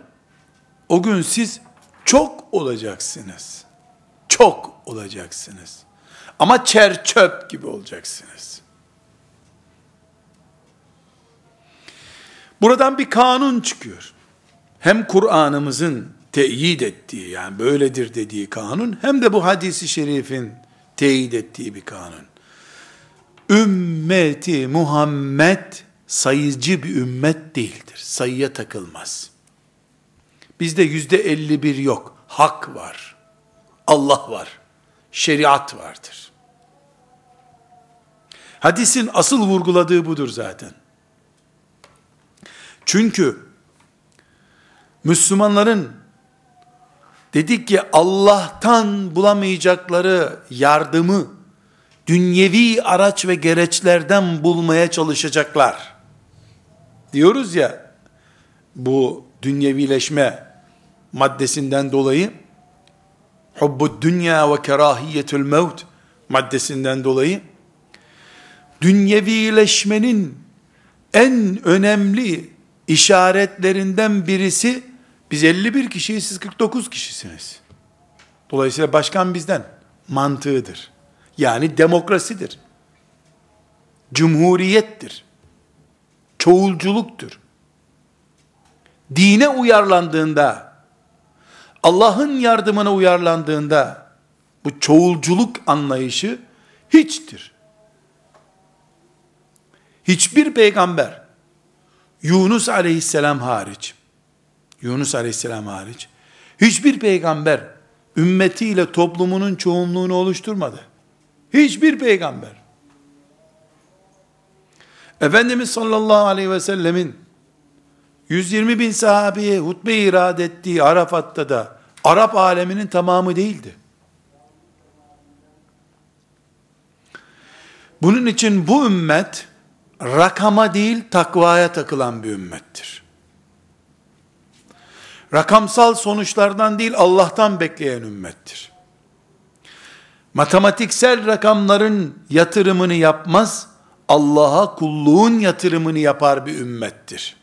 O gün siz çok olacaksınız. Çok olacaksınız. Ama çer çöp gibi olacaksınız. Buradan bir kanun çıkıyor. Hem Kur'an'ımızın teyit ettiği yani böyledir dediği kanun hem de bu hadisi şerifin teyit ettiği bir kanun. Ümmeti Muhammed sayıcı bir ümmet değildir. Sayıya takılmaz. Bizde yüzde 51 yok. Hak var. Allah var. Şeriat vardır. Hadisin asıl vurguladığı budur zaten. Çünkü Müslümanların dedik ki Allah'tan bulamayacakları yardımı dünyevi araç ve gereçlerden bulmaya çalışacaklar. Diyoruz ya bu dünyevileşme maddesinden dolayı hubbu dünya ve kerahiyetül mevt maddesinden dolayı dünyevileşmenin en önemli işaretlerinden birisi biz 51 kişiyiz siz 49 kişisiniz. Dolayısıyla başkan bizden mantığıdır. Yani demokrasidir. Cumhuriyettir. Çoğulculuktur. Dine uyarlandığında, Allah'ın yardımına uyarlandığında, bu çoğulculuk anlayışı hiçtir. Hiçbir peygamber, Yunus aleyhisselam hariç, Yunus aleyhisselam hariç, hiçbir peygamber ümmetiyle toplumunun çoğunluğunu oluşturmadı. Hiçbir peygamber. Efendimiz sallallahu aleyhi ve sellemin 120 bin sahabeye hutbe irad ettiği Arafat'ta da Arap aleminin tamamı değildi. Bunun için bu ümmet rakama değil takvaya takılan bir ümmettir. Rakamsal sonuçlardan değil Allah'tan bekleyen ümmettir. Matematiksel rakamların yatırımını yapmaz, Allah'a kulluğun yatırımını yapar bir ümmettir.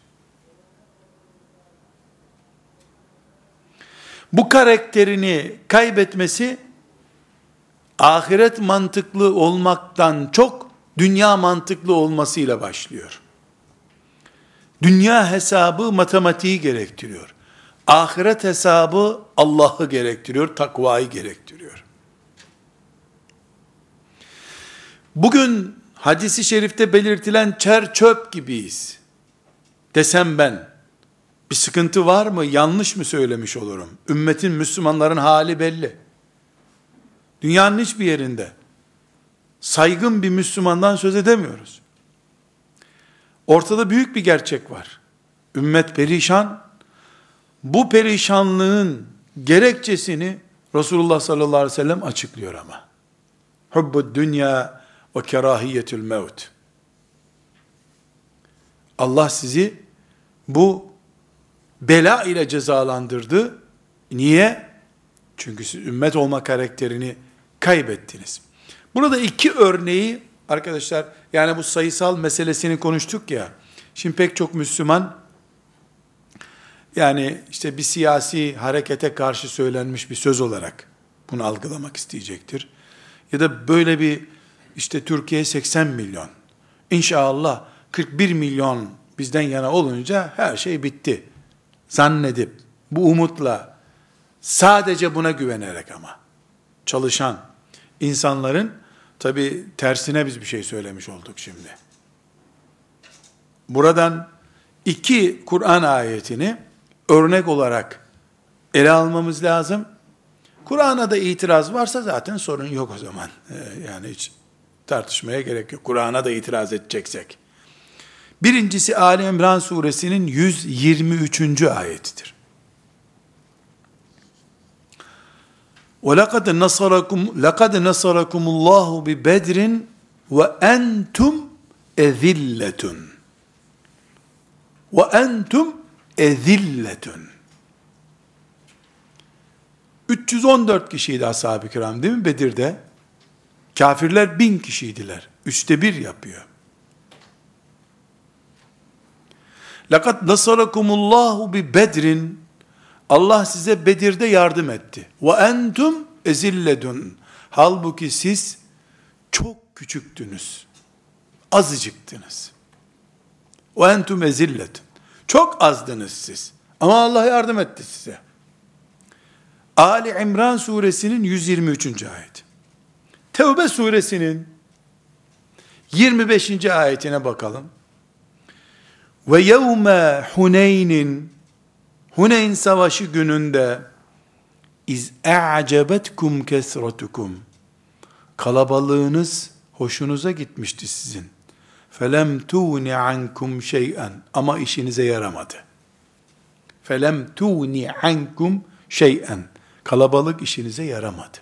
Bu karakterini kaybetmesi ahiret mantıklı olmaktan çok dünya mantıklı olmasıyla başlıyor. Dünya hesabı matematiği gerektiriyor. Ahiret hesabı Allah'ı gerektiriyor, takvayı gerektiriyor. Bugün hadisi şerifte belirtilen çer çöp gibiyiz. Desem ben, bir sıkıntı var mı, yanlış mı söylemiş olurum? Ümmetin, Müslümanların hali belli. Dünyanın hiçbir yerinde saygın bir Müslümandan söz edemiyoruz. Ortada büyük bir gerçek var. Ümmet perişan. Bu perişanlığın gerekçesini Resulullah sallallahu aleyhi ve sellem açıklıyor ama. Hubbu dünya ve kerahiyetül mevt. Allah sizi bu bela ile cezalandırdı. Niye? Çünkü siz ümmet olma karakterini kaybettiniz. Burada iki örneği arkadaşlar yani bu sayısal meselesini konuştuk ya. Şimdi pek çok Müslüman yani işte bir siyasi harekete karşı söylenmiş bir söz olarak bunu algılamak isteyecektir. Ya da böyle bir işte Türkiye 80 milyon. İnşallah 41 milyon bizden yana olunca her şey bitti. Zannedip bu umutla sadece buna güvenerek ama çalışan insanların tabi tersine biz bir şey söylemiş olduk şimdi. Buradan iki Kur'an ayetini örnek olarak ele almamız lazım. Kur'an'a da itiraz varsa zaten sorun yok o zaman. Ee, yani hiç tartışmaya gerek yok. Kur'an'a da itiraz edeceksek. Birincisi Ali İmran suresinin 123. ayetidir. وَلَقَدْ نَصَرَكُمْ لَقَدْ نَصَرَكُمُ اللّٰهُ بِبَدْرٍ وَاَنْتُمْ اَذِلَّةٌ وَاَنْتُمْ اَذِلَّةٌ 314 kişiydi ashab-ı kiram değil mi Bedir'de? Kafirler bin kişiydiler. Üçte bir yapıyor. Lakat nasarakumullahu bi bedrin Allah size Bedir'de yardım etti. Ve entum ezilledun. Halbuki siz çok küçüktünüz. Azıcıktınız. Ve entum ezilletun. Çok azdınız siz. Ama Allah yardım etti size. Ali İmran suresinin 123. ayet. Tevbe suresinin 25. ayetine bakalım. Ve yevme Huneyn'in Huneyn savaşı gününde iz e'cebetkum kesratukum kalabalığınız hoşunuza gitmişti sizin. Felem tuni ankum şey'en ama işinize yaramadı. Felem tuni ankum şey'en kalabalık işinize yaramadı.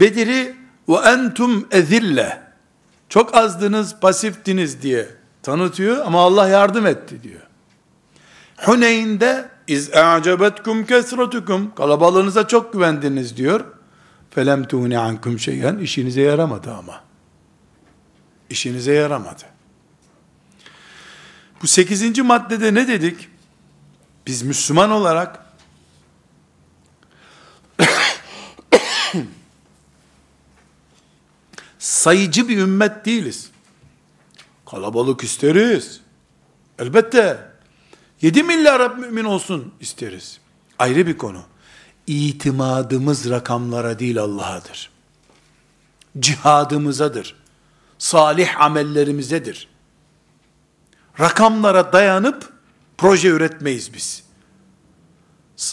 Bedir'i ve entum ezille çok azdınız, pasiftiniz diye tanıtıyor ama Allah yardım etti diyor. Huneyn'de iz a'cebetkum kesretukum kalabalığınıza çok güvendiniz diyor. Felem tuhni ankum şeyen işinize yaramadı ama. İşinize yaramadı. Bu sekizinci maddede ne dedik? Biz Müslüman olarak sayıcı bir ümmet değiliz. Kalabalık isteriz. Elbette 7 milyar mümin olsun isteriz. Ayrı bir konu. İtimadımız rakamlara değil Allah'adır. Cihadımızadır. Salih amellerimizedir. Rakamlara dayanıp proje üretmeyiz biz.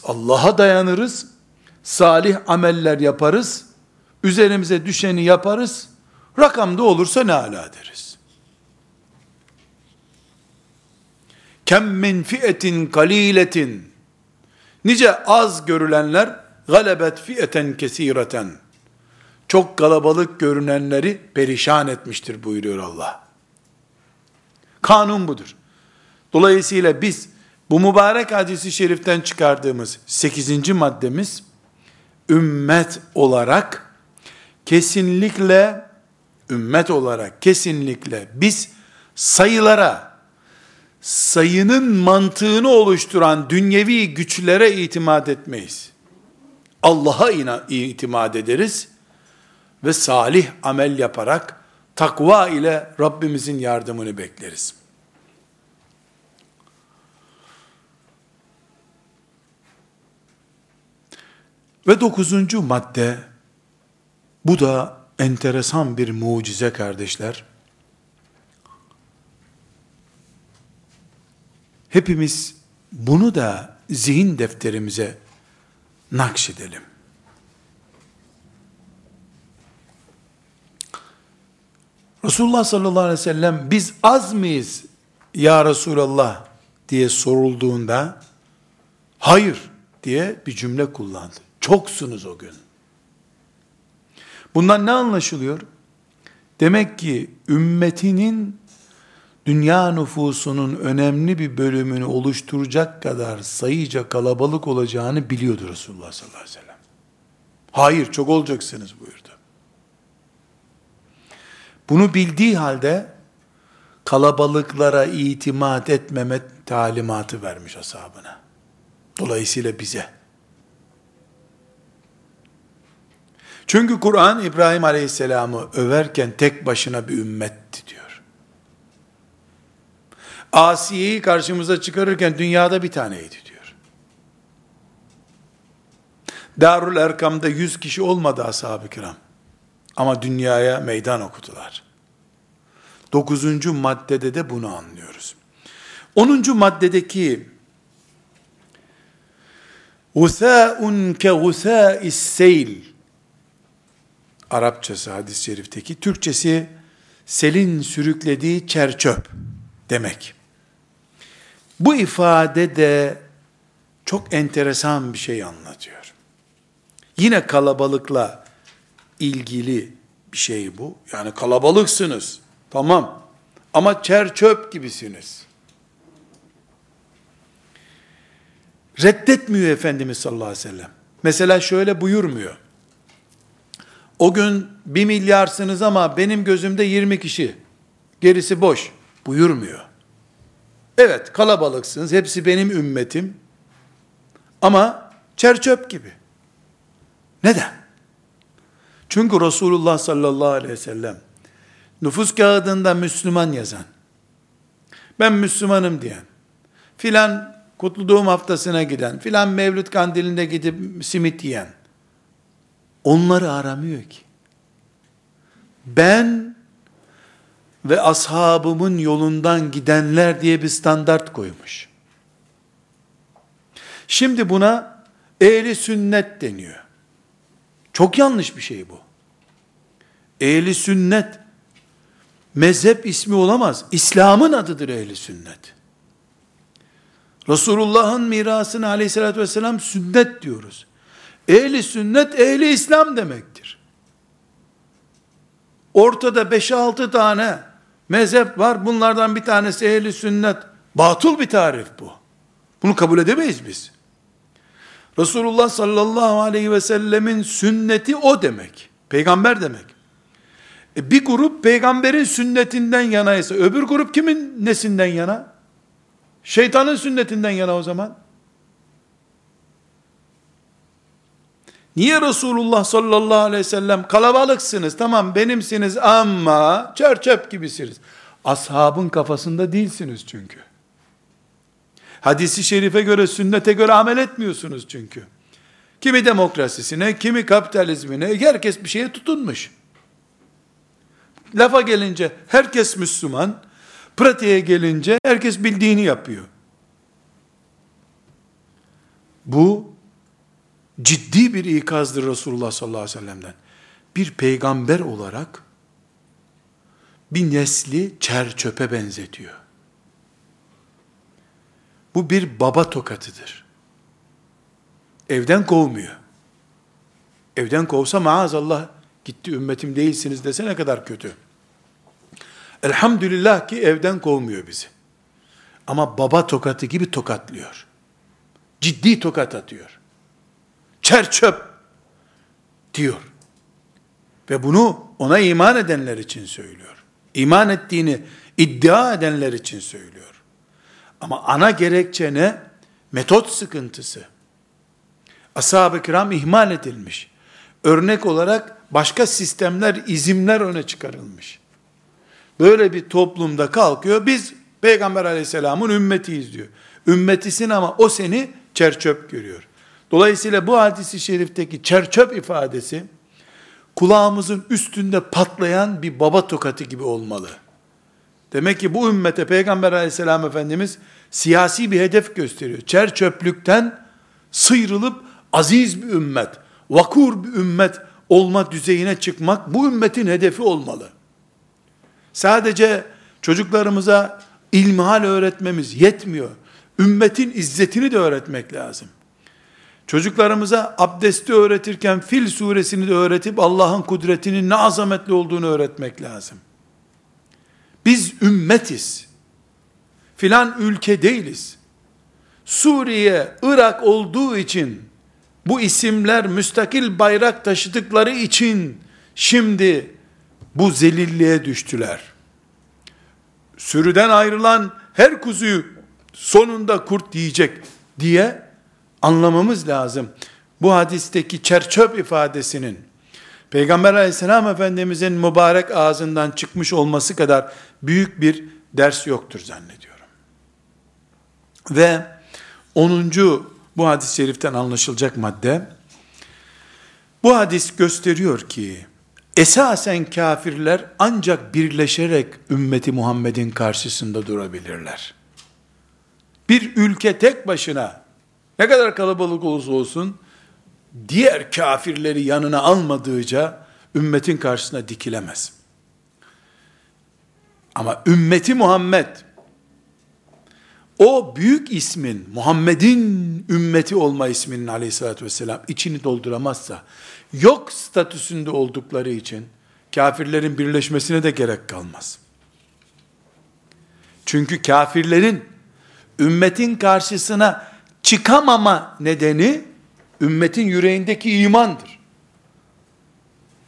Allah'a dayanırız. Salih ameller yaparız. Üzerimize düşeni yaparız. Rakamda olursa ne ala deriz. Kem min fiyetin kaliletin. Nice az görülenler galebet fiyeten kesireten. Çok kalabalık görünenleri perişan etmiştir buyuruyor Allah. Kanun budur. Dolayısıyla biz bu mübarek hadisi şeriften çıkardığımız 8. maddemiz ümmet olarak kesinlikle ümmet olarak kesinlikle biz sayılara sayının mantığını oluşturan dünyevi güçlere itimat etmeyiz. Allah'a itimat ederiz ve salih amel yaparak takva ile Rabbimizin yardımını bekleriz. Ve dokuzuncu madde, bu da enteresan bir mucize kardeşler. Hepimiz bunu da zihin defterimize nakşedelim. Resulullah sallallahu aleyhi ve sellem biz az mıyız ya Resulallah diye sorulduğunda hayır diye bir cümle kullandı. Çoksunuz o gün. Bundan ne anlaşılıyor? Demek ki ümmetinin dünya nüfusunun önemli bir bölümünü oluşturacak kadar sayıca kalabalık olacağını biliyordu Resulullah sallallahu aleyhi ve sellem. Hayır çok olacaksınız buyurdu. Bunu bildiği halde kalabalıklara itimat etmeme talimatı vermiş ashabına. Dolayısıyla bize. Çünkü Kur'an İbrahim Aleyhisselam'ı överken tek başına bir ümmetti diyor. Asiye'yi karşımıza çıkarırken dünyada bir taneydi diyor. Darül Erkam'da yüz kişi olmadı ashab-ı kiram. Ama dünyaya meydan okudular. Dokuzuncu maddede de bunu anlıyoruz. Onuncu maddedeki ke gusâ'is seyl Arapçası hadis-i şerifteki, Türkçesi selin sürüklediği çerçöp demek. Bu ifade de çok enteresan bir şey anlatıyor. Yine kalabalıkla ilgili bir şey bu. Yani kalabalıksınız. Tamam. Ama çerçöp gibisiniz. Reddetmiyor Efendimiz sallallahu aleyhi ve sellem. Mesela şöyle buyurmuyor. O gün bir milyarsınız ama benim gözümde 20 kişi. Gerisi boş. Buyurmuyor. Evet kalabalıksınız. Hepsi benim ümmetim. Ama çerçöp gibi. Neden? Çünkü Resulullah sallallahu aleyhi ve sellem nüfus kağıdında Müslüman yazan, ben Müslümanım diyen, filan kutlu doğum haftasına giden, filan mevlüt kandilinde gidip simit yiyen, onları aramıyor ki. Ben ve ashabımın yolundan gidenler diye bir standart koymuş. Şimdi buna ehli sünnet deniyor. Çok yanlış bir şey bu. Ehli sünnet mezhep ismi olamaz. İslam'ın adıdır ehli sünnet. Resulullah'ın mirasını aleyhissalatü vesselam sünnet diyoruz. Ehli sünnet, ehli İslam demektir. Ortada 5-6 tane mezhep var. Bunlardan bir tanesi ehli sünnet. Batıl bir tarif bu. Bunu kabul edemeyiz biz. Resulullah sallallahu aleyhi ve sellemin sünneti o demek. Peygamber demek. E bir grup peygamberin sünnetinden yanaysa öbür grup kimin nesinden yana? Şeytanın sünnetinden yana o zaman. Niye Resulullah sallallahu aleyhi ve sellem kalabalıksınız tamam benimsiniz ama çerçöp gibisiniz. Ashabın kafasında değilsiniz çünkü. Hadisi şerife göre, sünnete göre amel etmiyorsunuz çünkü. Kimi demokrasisine, kimi kapitalizmine, herkes bir şeye tutunmuş. Lafa gelince herkes Müslüman, pratiğe gelince herkes bildiğini yapıyor. Bu ciddi bir ikazdır Resulullah sallallahu aleyhi ve sellem'den. Bir peygamber olarak bir nesli çer çöpe benzetiyor. Bu bir baba tokatıdır. Evden kovmuyor. Evden kovsa maazallah gitti ümmetim değilsiniz dese ne kadar kötü. Elhamdülillah ki evden kovmuyor bizi. Ama baba tokatı gibi tokatlıyor. Ciddi tokat atıyor. Çer çöp diyor. Ve bunu ona iman edenler için söylüyor. İman ettiğini iddia edenler için söylüyor. Ama ana gerekçe ne? Metot sıkıntısı. Ashab-ı kiram ihmal edilmiş. Örnek olarak başka sistemler, izimler öne çıkarılmış. Böyle bir toplumda kalkıyor, biz Peygamber aleyhisselamın ümmetiyiz diyor. Ümmetisin ama o seni çerçöp görüyor. Dolayısıyla bu hadisi şerifteki çerçöp ifadesi, kulağımızın üstünde patlayan bir baba tokatı gibi olmalı. Demek ki bu ümmete Peygamber aleyhisselam Efendimiz siyasi bir hedef gösteriyor. Çerçöplükten sıyrılıp aziz bir ümmet, vakur bir ümmet olma düzeyine çıkmak bu ümmetin hedefi olmalı. Sadece çocuklarımıza ilmihal öğretmemiz yetmiyor. Ümmetin izzetini de öğretmek lazım. Çocuklarımıza abdesti öğretirken Fil suresini de öğretip Allah'ın kudretinin ne azametli olduğunu öğretmek lazım. Biz ümmetiz. Filan ülke değiliz. Suriye, Irak olduğu için bu isimler müstakil bayrak taşıdıkları için şimdi bu zelilliğe düştüler. Sürüden ayrılan her kuzuyu sonunda kurt yiyecek diye anlamamız lazım. Bu hadisteki çerçöp ifadesinin Peygamber aleyhisselam efendimizin mübarek ağzından çıkmış olması kadar büyük bir ders yoktur zannediyorum. Ve 10. bu hadis-i şeriften anlaşılacak madde, bu hadis gösteriyor ki, esasen kafirler ancak birleşerek ümmeti Muhammed'in karşısında durabilirler. Bir ülke tek başına, ne kadar kalabalık olursa olsun, diğer kafirleri yanına almadığıca, ümmetin karşısına dikilemez. Ama ümmeti Muhammed, o büyük ismin, Muhammed'in ümmeti olma isminin aleyhissalatü vesselam içini dolduramazsa, yok statüsünde oldukları için, kafirlerin birleşmesine de gerek kalmaz. Çünkü kafirlerin, ümmetin karşısına çıkamama nedeni, ümmetin yüreğindeki imandır.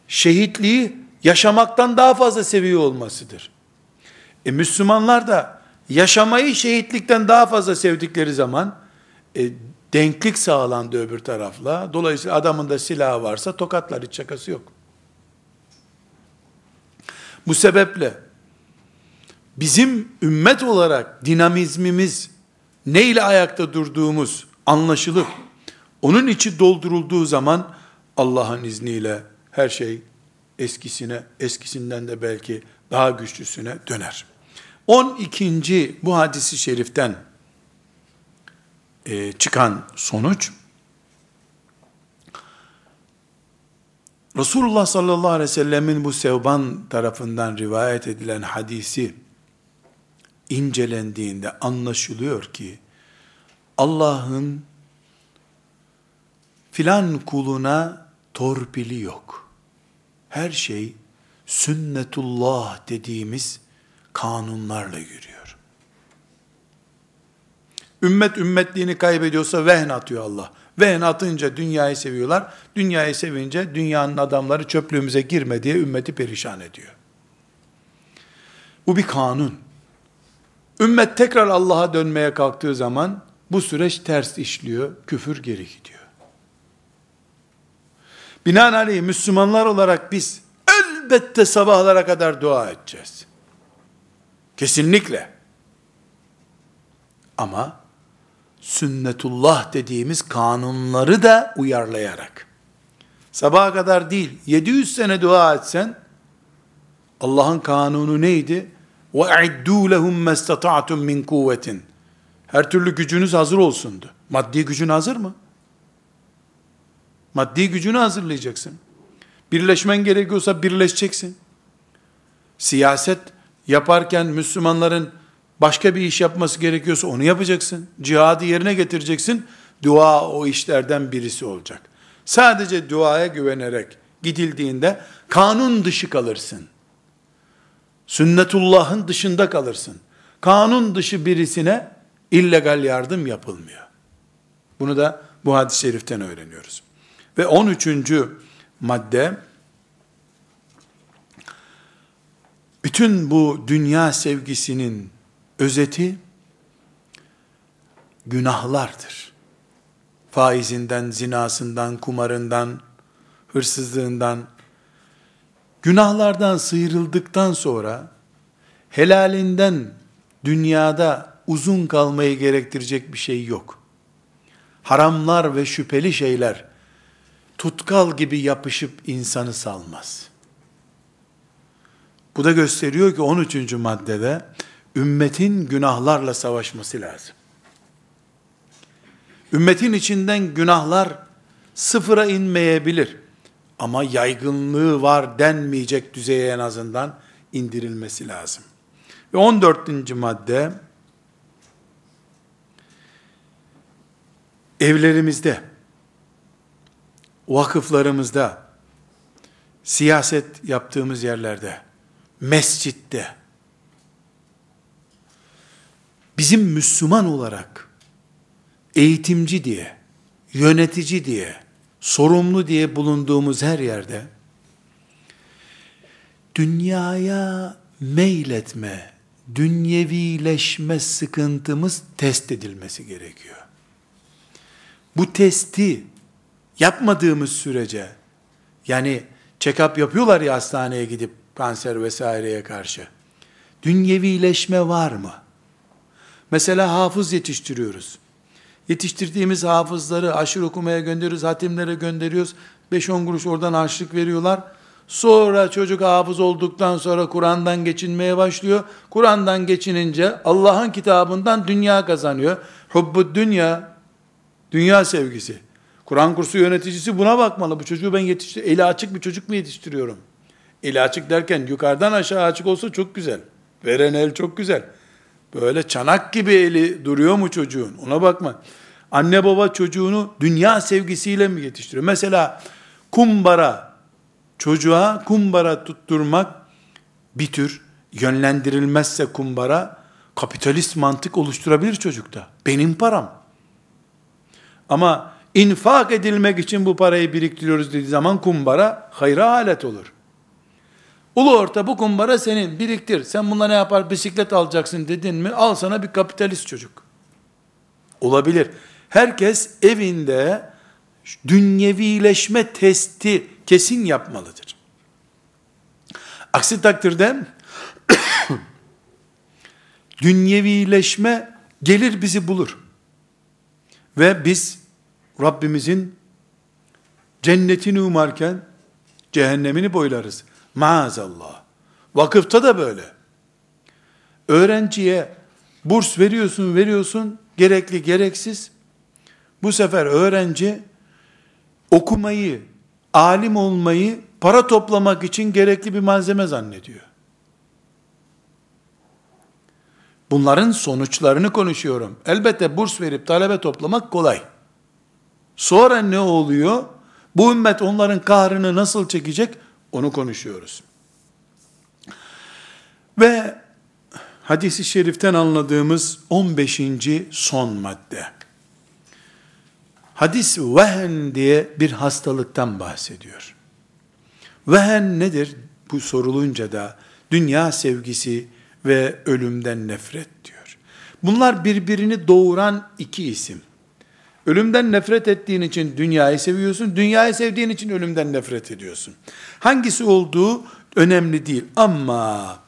Şehitliği yaşamaktan daha fazla seviyor olmasıdır. E Müslümanlar da yaşamayı şehitlikten daha fazla sevdikleri zaman e, denklik sağlandı öbür tarafla. Dolayısıyla adamın da silahı varsa tokatlar hiç şakası yok. Bu sebeple bizim ümmet olarak dinamizmimiz neyle ayakta durduğumuz anlaşılıp onun içi doldurulduğu zaman Allah'ın izniyle her şey eskisine, eskisinden de belki daha güçlüsüne döner. 12. bu hadisi şeriften e, çıkan sonuç, Resulullah sallallahu aleyhi ve sellemin bu Sevban tarafından rivayet edilen hadisi incelendiğinde anlaşılıyor ki Allah'ın filan kuluna torpili yok. Her şey sünnetullah dediğimiz kanunlarla yürüyor. Ümmet ümmetliğini kaybediyorsa vehn atıyor Allah. Vehn atınca dünyayı seviyorlar. Dünyayı sevince dünyanın adamları çöplüğümüze girme diye ümmeti perişan ediyor. Bu bir kanun. Ümmet tekrar Allah'a dönmeye kalktığı zaman bu süreç ters işliyor, küfür geri gidiyor. Binaenaleyh Müslümanlar olarak biz elbette sabahlara kadar dua edeceğiz. Kesinlikle. Ama sünnetullah dediğimiz kanunları da uyarlayarak. Sabaha kadar değil, 700 sene dua etsen, Allah'ın kanunu neydi? وَاَعِدُّوا لَهُمْ مَسْتَطَعْتُمْ min kuvvetin. Her türlü gücünüz hazır olsundu. Maddi gücün hazır mı? Maddi gücünü hazırlayacaksın. Birleşmen gerekiyorsa birleşeceksin. Siyaset yaparken Müslümanların başka bir iş yapması gerekiyorsa onu yapacaksın. Cihadı yerine getireceksin. Dua o işlerden birisi olacak. Sadece duaya güvenerek gidildiğinde kanun dışı kalırsın. Sünnetullah'ın dışında kalırsın. Kanun dışı birisine illegal yardım yapılmıyor. Bunu da bu hadis-i şeriften öğreniyoruz. Ve 13. madde bütün bu dünya sevgisinin özeti günahlardır. Faizinden, zinasından, kumarından, hırsızlığından, günahlardan sıyrıldıktan sonra helalinden dünyada uzun kalmayı gerektirecek bir şey yok. Haramlar ve şüpheli şeyler tutkal gibi yapışıp insanı salmaz. Bu da gösteriyor ki 13. maddede ümmetin günahlarla savaşması lazım. Ümmetin içinden günahlar sıfıra inmeyebilir. Ama yaygınlığı var denmeyecek düzeye en azından indirilmesi lazım. Ve 14. madde evlerimizde vakıflarımızda, siyaset yaptığımız yerlerde, mescitte, bizim Müslüman olarak eğitimci diye, yönetici diye, sorumlu diye bulunduğumuz her yerde, dünyaya meyletme, dünyevileşme sıkıntımız test edilmesi gerekiyor. Bu testi yapmadığımız sürece, yani check-up yapıyorlar ya hastaneye gidip kanser vesaireye karşı. Dünyevileşme var mı? Mesela hafız yetiştiriyoruz. Yetiştirdiğimiz hafızları aşırı okumaya gönderiyoruz, hatimlere gönderiyoruz. 5-10 kuruş oradan harçlık veriyorlar. Sonra çocuk hafız olduktan sonra Kur'an'dan geçinmeye başlıyor. Kur'an'dan geçinince Allah'ın kitabından dünya kazanıyor. Hubbu dünya, dünya sevgisi. Kur'an kursu yöneticisi buna bakmalı. Bu çocuğu ben yetiştir, eli açık bir çocuk mu yetiştiriyorum? Eli açık derken yukarıdan aşağı açık olsa çok güzel. Veren el çok güzel. Böyle çanak gibi eli duruyor mu çocuğun? Ona bakma. Anne baba çocuğunu dünya sevgisiyle mi yetiştiriyor? Mesela kumbara, çocuğa kumbara tutturmak bir tür yönlendirilmezse kumbara kapitalist mantık oluşturabilir çocukta. Benim param. Ama infak edilmek için bu parayı biriktiriyoruz dediği zaman kumbara hayra alet olur. Ulu orta bu kumbara senin biriktir. Sen bununla ne yapar bisiklet alacaksın dedin mi al sana bir kapitalist çocuk. Olabilir. Herkes evinde dünyevileşme testi kesin yapmalıdır. Aksi takdirde dünyevileşme gelir bizi bulur. Ve biz Rabbimizin cennetini umarken cehennemini boylarız. Maazallah. Vakıfta da böyle. Öğrenciye burs veriyorsun, veriyorsun, gerekli, gereksiz. Bu sefer öğrenci okumayı, alim olmayı para toplamak için gerekli bir malzeme zannediyor. Bunların sonuçlarını konuşuyorum. Elbette burs verip talebe toplamak kolay. Sonra ne oluyor? Bu ümmet onların kahrını nasıl çekecek? Onu konuşuyoruz. Ve hadisi şeriften anladığımız 15. son madde. Hadis vehen diye bir hastalıktan bahsediyor. Vehen nedir? Bu sorulunca da dünya sevgisi ve ölümden nefret diyor. Bunlar birbirini doğuran iki isim. Ölümden nefret ettiğin için dünyayı seviyorsun, dünyayı sevdiğin için ölümden nefret ediyorsun. Hangisi olduğu önemli değil ama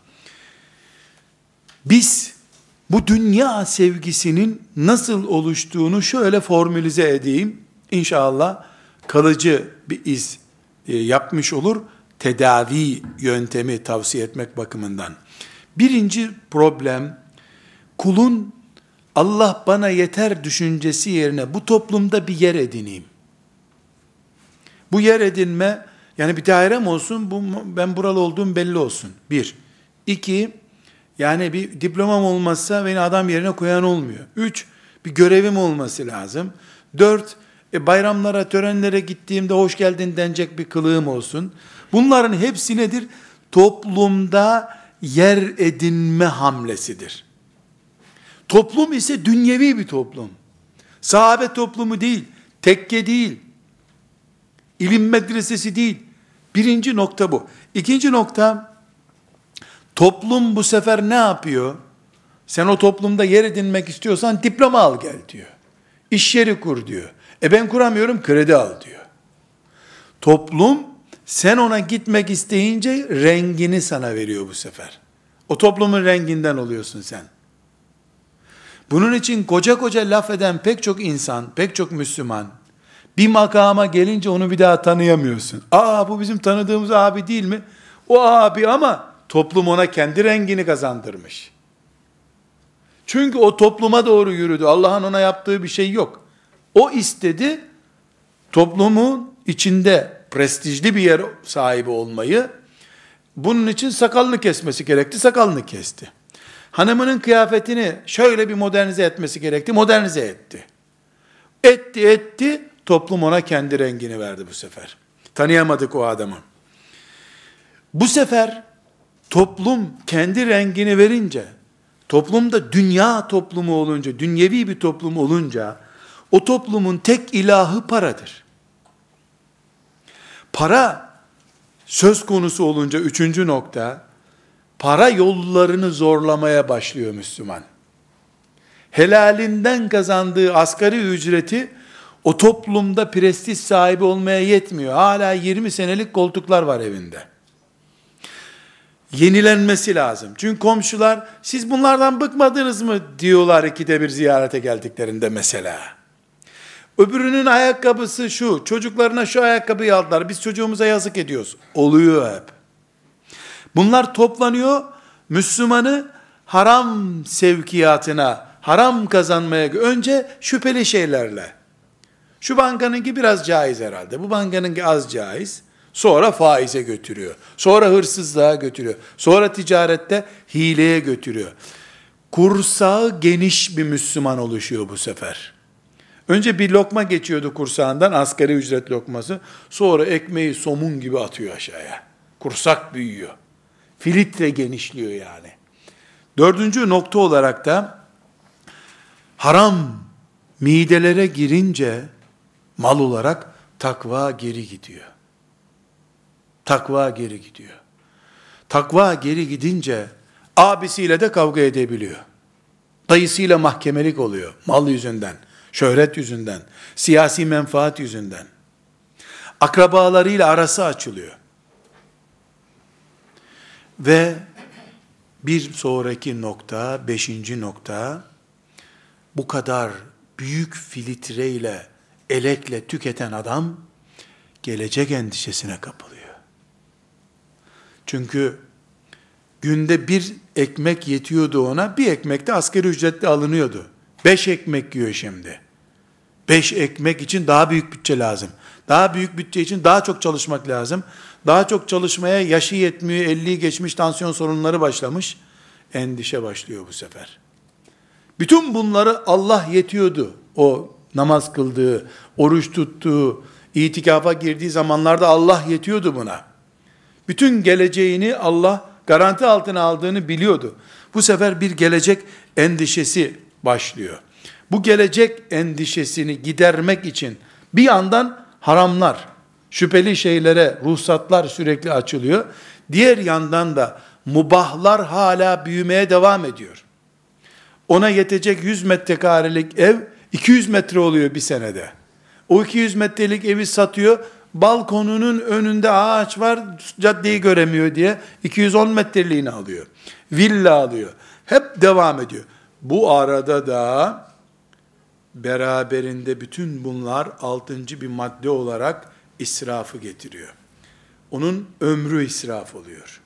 biz bu dünya sevgisinin nasıl oluştuğunu şöyle formülize edeyim. İnşallah kalıcı bir iz e, yapmış olur. Tedavi yöntemi tavsiye etmek bakımından. Birinci problem kulun Allah bana yeter düşüncesi yerine bu toplumda bir yer edineyim. Bu yer edinme yani bir dairem olsun, bu, ben buralı olduğum belli olsun. Bir. İki, yani bir diplomam olmazsa beni adam yerine koyan olmuyor. Üç, bir görevim olması lazım. Dört, e, bayramlara, törenlere gittiğimde hoş geldin denecek bir kılığım olsun. Bunların hepsi nedir? Toplumda yer edinme hamlesidir. Toplum ise dünyevi bir toplum. Sahabe toplumu değil, tekke değil, ilim medresesi değil. Birinci nokta bu. İkinci nokta, toplum bu sefer ne yapıyor? Sen o toplumda yer edinmek istiyorsan diploma al gel diyor. İş yeri kur diyor. E ben kuramıyorum kredi al diyor. Toplum sen ona gitmek isteyince rengini sana veriyor bu sefer. O toplumun renginden oluyorsun sen. Bunun için koca koca laf eden pek çok insan, pek çok Müslüman, bir makama gelince onu bir daha tanıyamıyorsun. Aa bu bizim tanıdığımız abi değil mi? O abi ama toplum ona kendi rengini kazandırmış. Çünkü o topluma doğru yürüdü. Allah'ın ona yaptığı bir şey yok. O istedi, toplumun içinde prestijli bir yer sahibi olmayı, bunun için sakalını kesmesi gerekti, sakalını kesti. Hanımının kıyafetini şöyle bir modernize etmesi gerekti, modernize etti. Etti etti, toplum ona kendi rengini verdi bu sefer. Tanıyamadık o adamı. Bu sefer toplum kendi rengini verince, toplumda dünya toplumu olunca, dünyevi bir toplum olunca, o toplumun tek ilahı paradır. Para söz konusu olunca üçüncü nokta, para yollarını zorlamaya başlıyor Müslüman. Helalinden kazandığı asgari ücreti o toplumda prestij sahibi olmaya yetmiyor. Hala 20 senelik koltuklar var evinde. Yenilenmesi lazım. Çünkü komşular siz bunlardan bıkmadınız mı diyorlar ikide bir ziyarete geldiklerinde mesela. Öbürünün ayakkabısı şu, çocuklarına şu ayakkabıyı aldılar, biz çocuğumuza yazık ediyoruz. Oluyor hep. Bunlar toplanıyor, Müslümanı haram sevkiyatına, haram kazanmaya, önce şüpheli şeylerle. Şu bankanınki biraz caiz herhalde, bu bankanınki az caiz. Sonra faize götürüyor. Sonra hırsızlığa götürüyor. Sonra ticarette hileye götürüyor. Kursağı geniş bir Müslüman oluşuyor bu sefer. Önce bir lokma geçiyordu kursağından, asgari ücret lokması. Sonra ekmeği somun gibi atıyor aşağıya. Kursak büyüyor. Filtre genişliyor yani. Dördüncü nokta olarak da haram midelere girince mal olarak takva geri gidiyor. Takva geri gidiyor. Takva geri gidince abisiyle de kavga edebiliyor. Dayısıyla mahkemelik oluyor mal yüzünden, şöhret yüzünden, siyasi menfaat yüzünden. Akrabalarıyla arası açılıyor. Ve bir sonraki nokta, beşinci nokta, bu kadar büyük filtreyle, elekle tüketen adam, gelecek endişesine kapılıyor. Çünkü günde bir ekmek yetiyordu ona, bir ekmek de asgari ücretle alınıyordu. Beş ekmek yiyor şimdi. Beş ekmek için daha büyük bütçe lazım. Daha büyük bütçe için daha çok çalışmak lazım. Daha çok çalışmaya yaşı yetmiyor, 50'yi geçmiş tansiyon sorunları başlamış. Endişe başlıyor bu sefer. Bütün bunları Allah yetiyordu. O namaz kıldığı, oruç tuttuğu, itikafa girdiği zamanlarda Allah yetiyordu buna. Bütün geleceğini Allah garanti altına aldığını biliyordu. Bu sefer bir gelecek endişesi başlıyor. Bu gelecek endişesini gidermek için bir yandan haramlar, şüpheli şeylere ruhsatlar sürekli açılıyor. Diğer yandan da mubahlar hala büyümeye devam ediyor. Ona yetecek 100 metrekarelik ev 200 metre oluyor bir senede. O 200 metrelik evi satıyor, balkonunun önünde ağaç var, caddeyi göremiyor diye 210 metreliğini alıyor. Villa alıyor. Hep devam ediyor. Bu arada da beraberinde bütün bunlar altıncı bir madde olarak israfı getiriyor. Onun ömrü israf oluyor.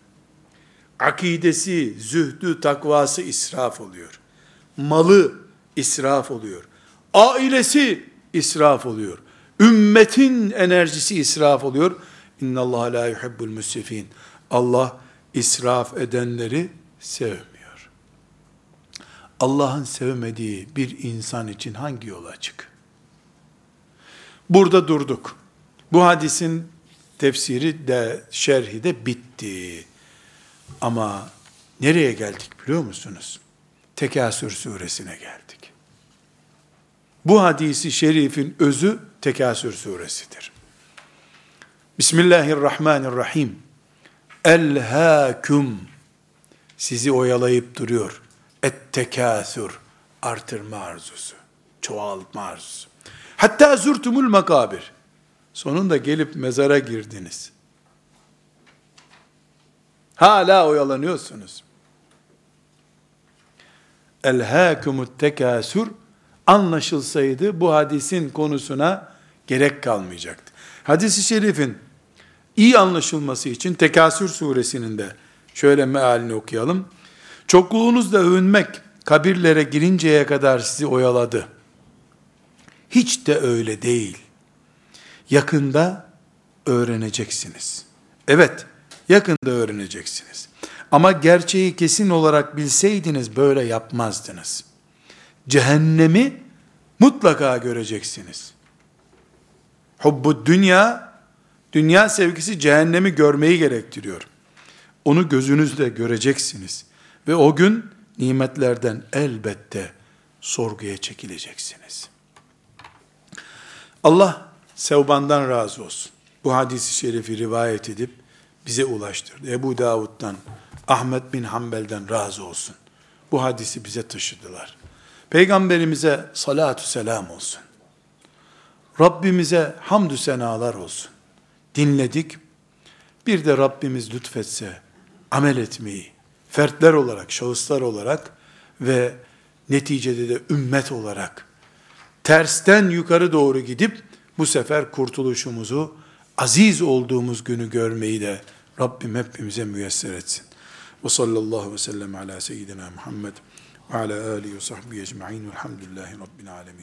Akidesi, zühdü, takvası israf oluyor. Malı israf oluyor. Ailesi israf oluyor. Ümmetin enerjisi israf oluyor. İnna Allah la yuhibbul müsrifin. Allah israf edenleri sevmiyor. Allah'ın sevmediği bir insan için hangi yol açık? Burada durduk. Bu hadisin tefsiri de şerhi de bitti. Ama nereye geldik biliyor musunuz? Tekasür suresine geldik. Bu hadisi şerifin özü Tekasür suresidir. Bismillahirrahmanirrahim. Elhâküm sizi oyalayıp duruyor. Et tekâsür artırma arzusu, çoğaltma arzusu. Hatta zürtümül makabir. Sonunda gelip mezara girdiniz. Hala oyalanıyorsunuz. Elhâkumut tekâsür anlaşılsaydı bu hadisin konusuna gerek kalmayacaktı. Hadis-i şerifin iyi anlaşılması için Tekasür suresinin de şöyle mealini okuyalım. Çokluğunuzla övünmek kabirlere girinceye kadar sizi oyaladı. Hiç de öyle değil. Yakında öğreneceksiniz. Evet, yakında öğreneceksiniz. Ama gerçeği kesin olarak bilseydiniz böyle yapmazdınız. Cehennemi mutlaka göreceksiniz. Hubbu dünya, dünya sevgisi cehennemi görmeyi gerektiriyor. Onu gözünüzle göreceksiniz. Ve o gün nimetlerden elbette sorguya çekileceksiniz. Allah Sevban'dan razı olsun. Bu hadisi şerifi rivayet edip bize ulaştırdı. Ebu Davud'dan, Ahmet bin Hanbel'den razı olsun. Bu hadisi bize taşıdılar. Peygamberimize salatu selam olsun. Rabbimize hamdü senalar olsun. Dinledik. Bir de Rabbimiz lütfetse amel etmeyi, fertler olarak, şahıslar olarak ve neticede de ümmet olarak tersten yukarı doğru gidip bu sefer kurtuluşumuzu aziz olduğumuz günü görmeyi de Rabbim hepimize müyesser etsin. Ve sallallahu ve sellem ala seyyidina Muhammed ve ala alihi ve sahbihi ecma'in velhamdülillahi rabbil alemin.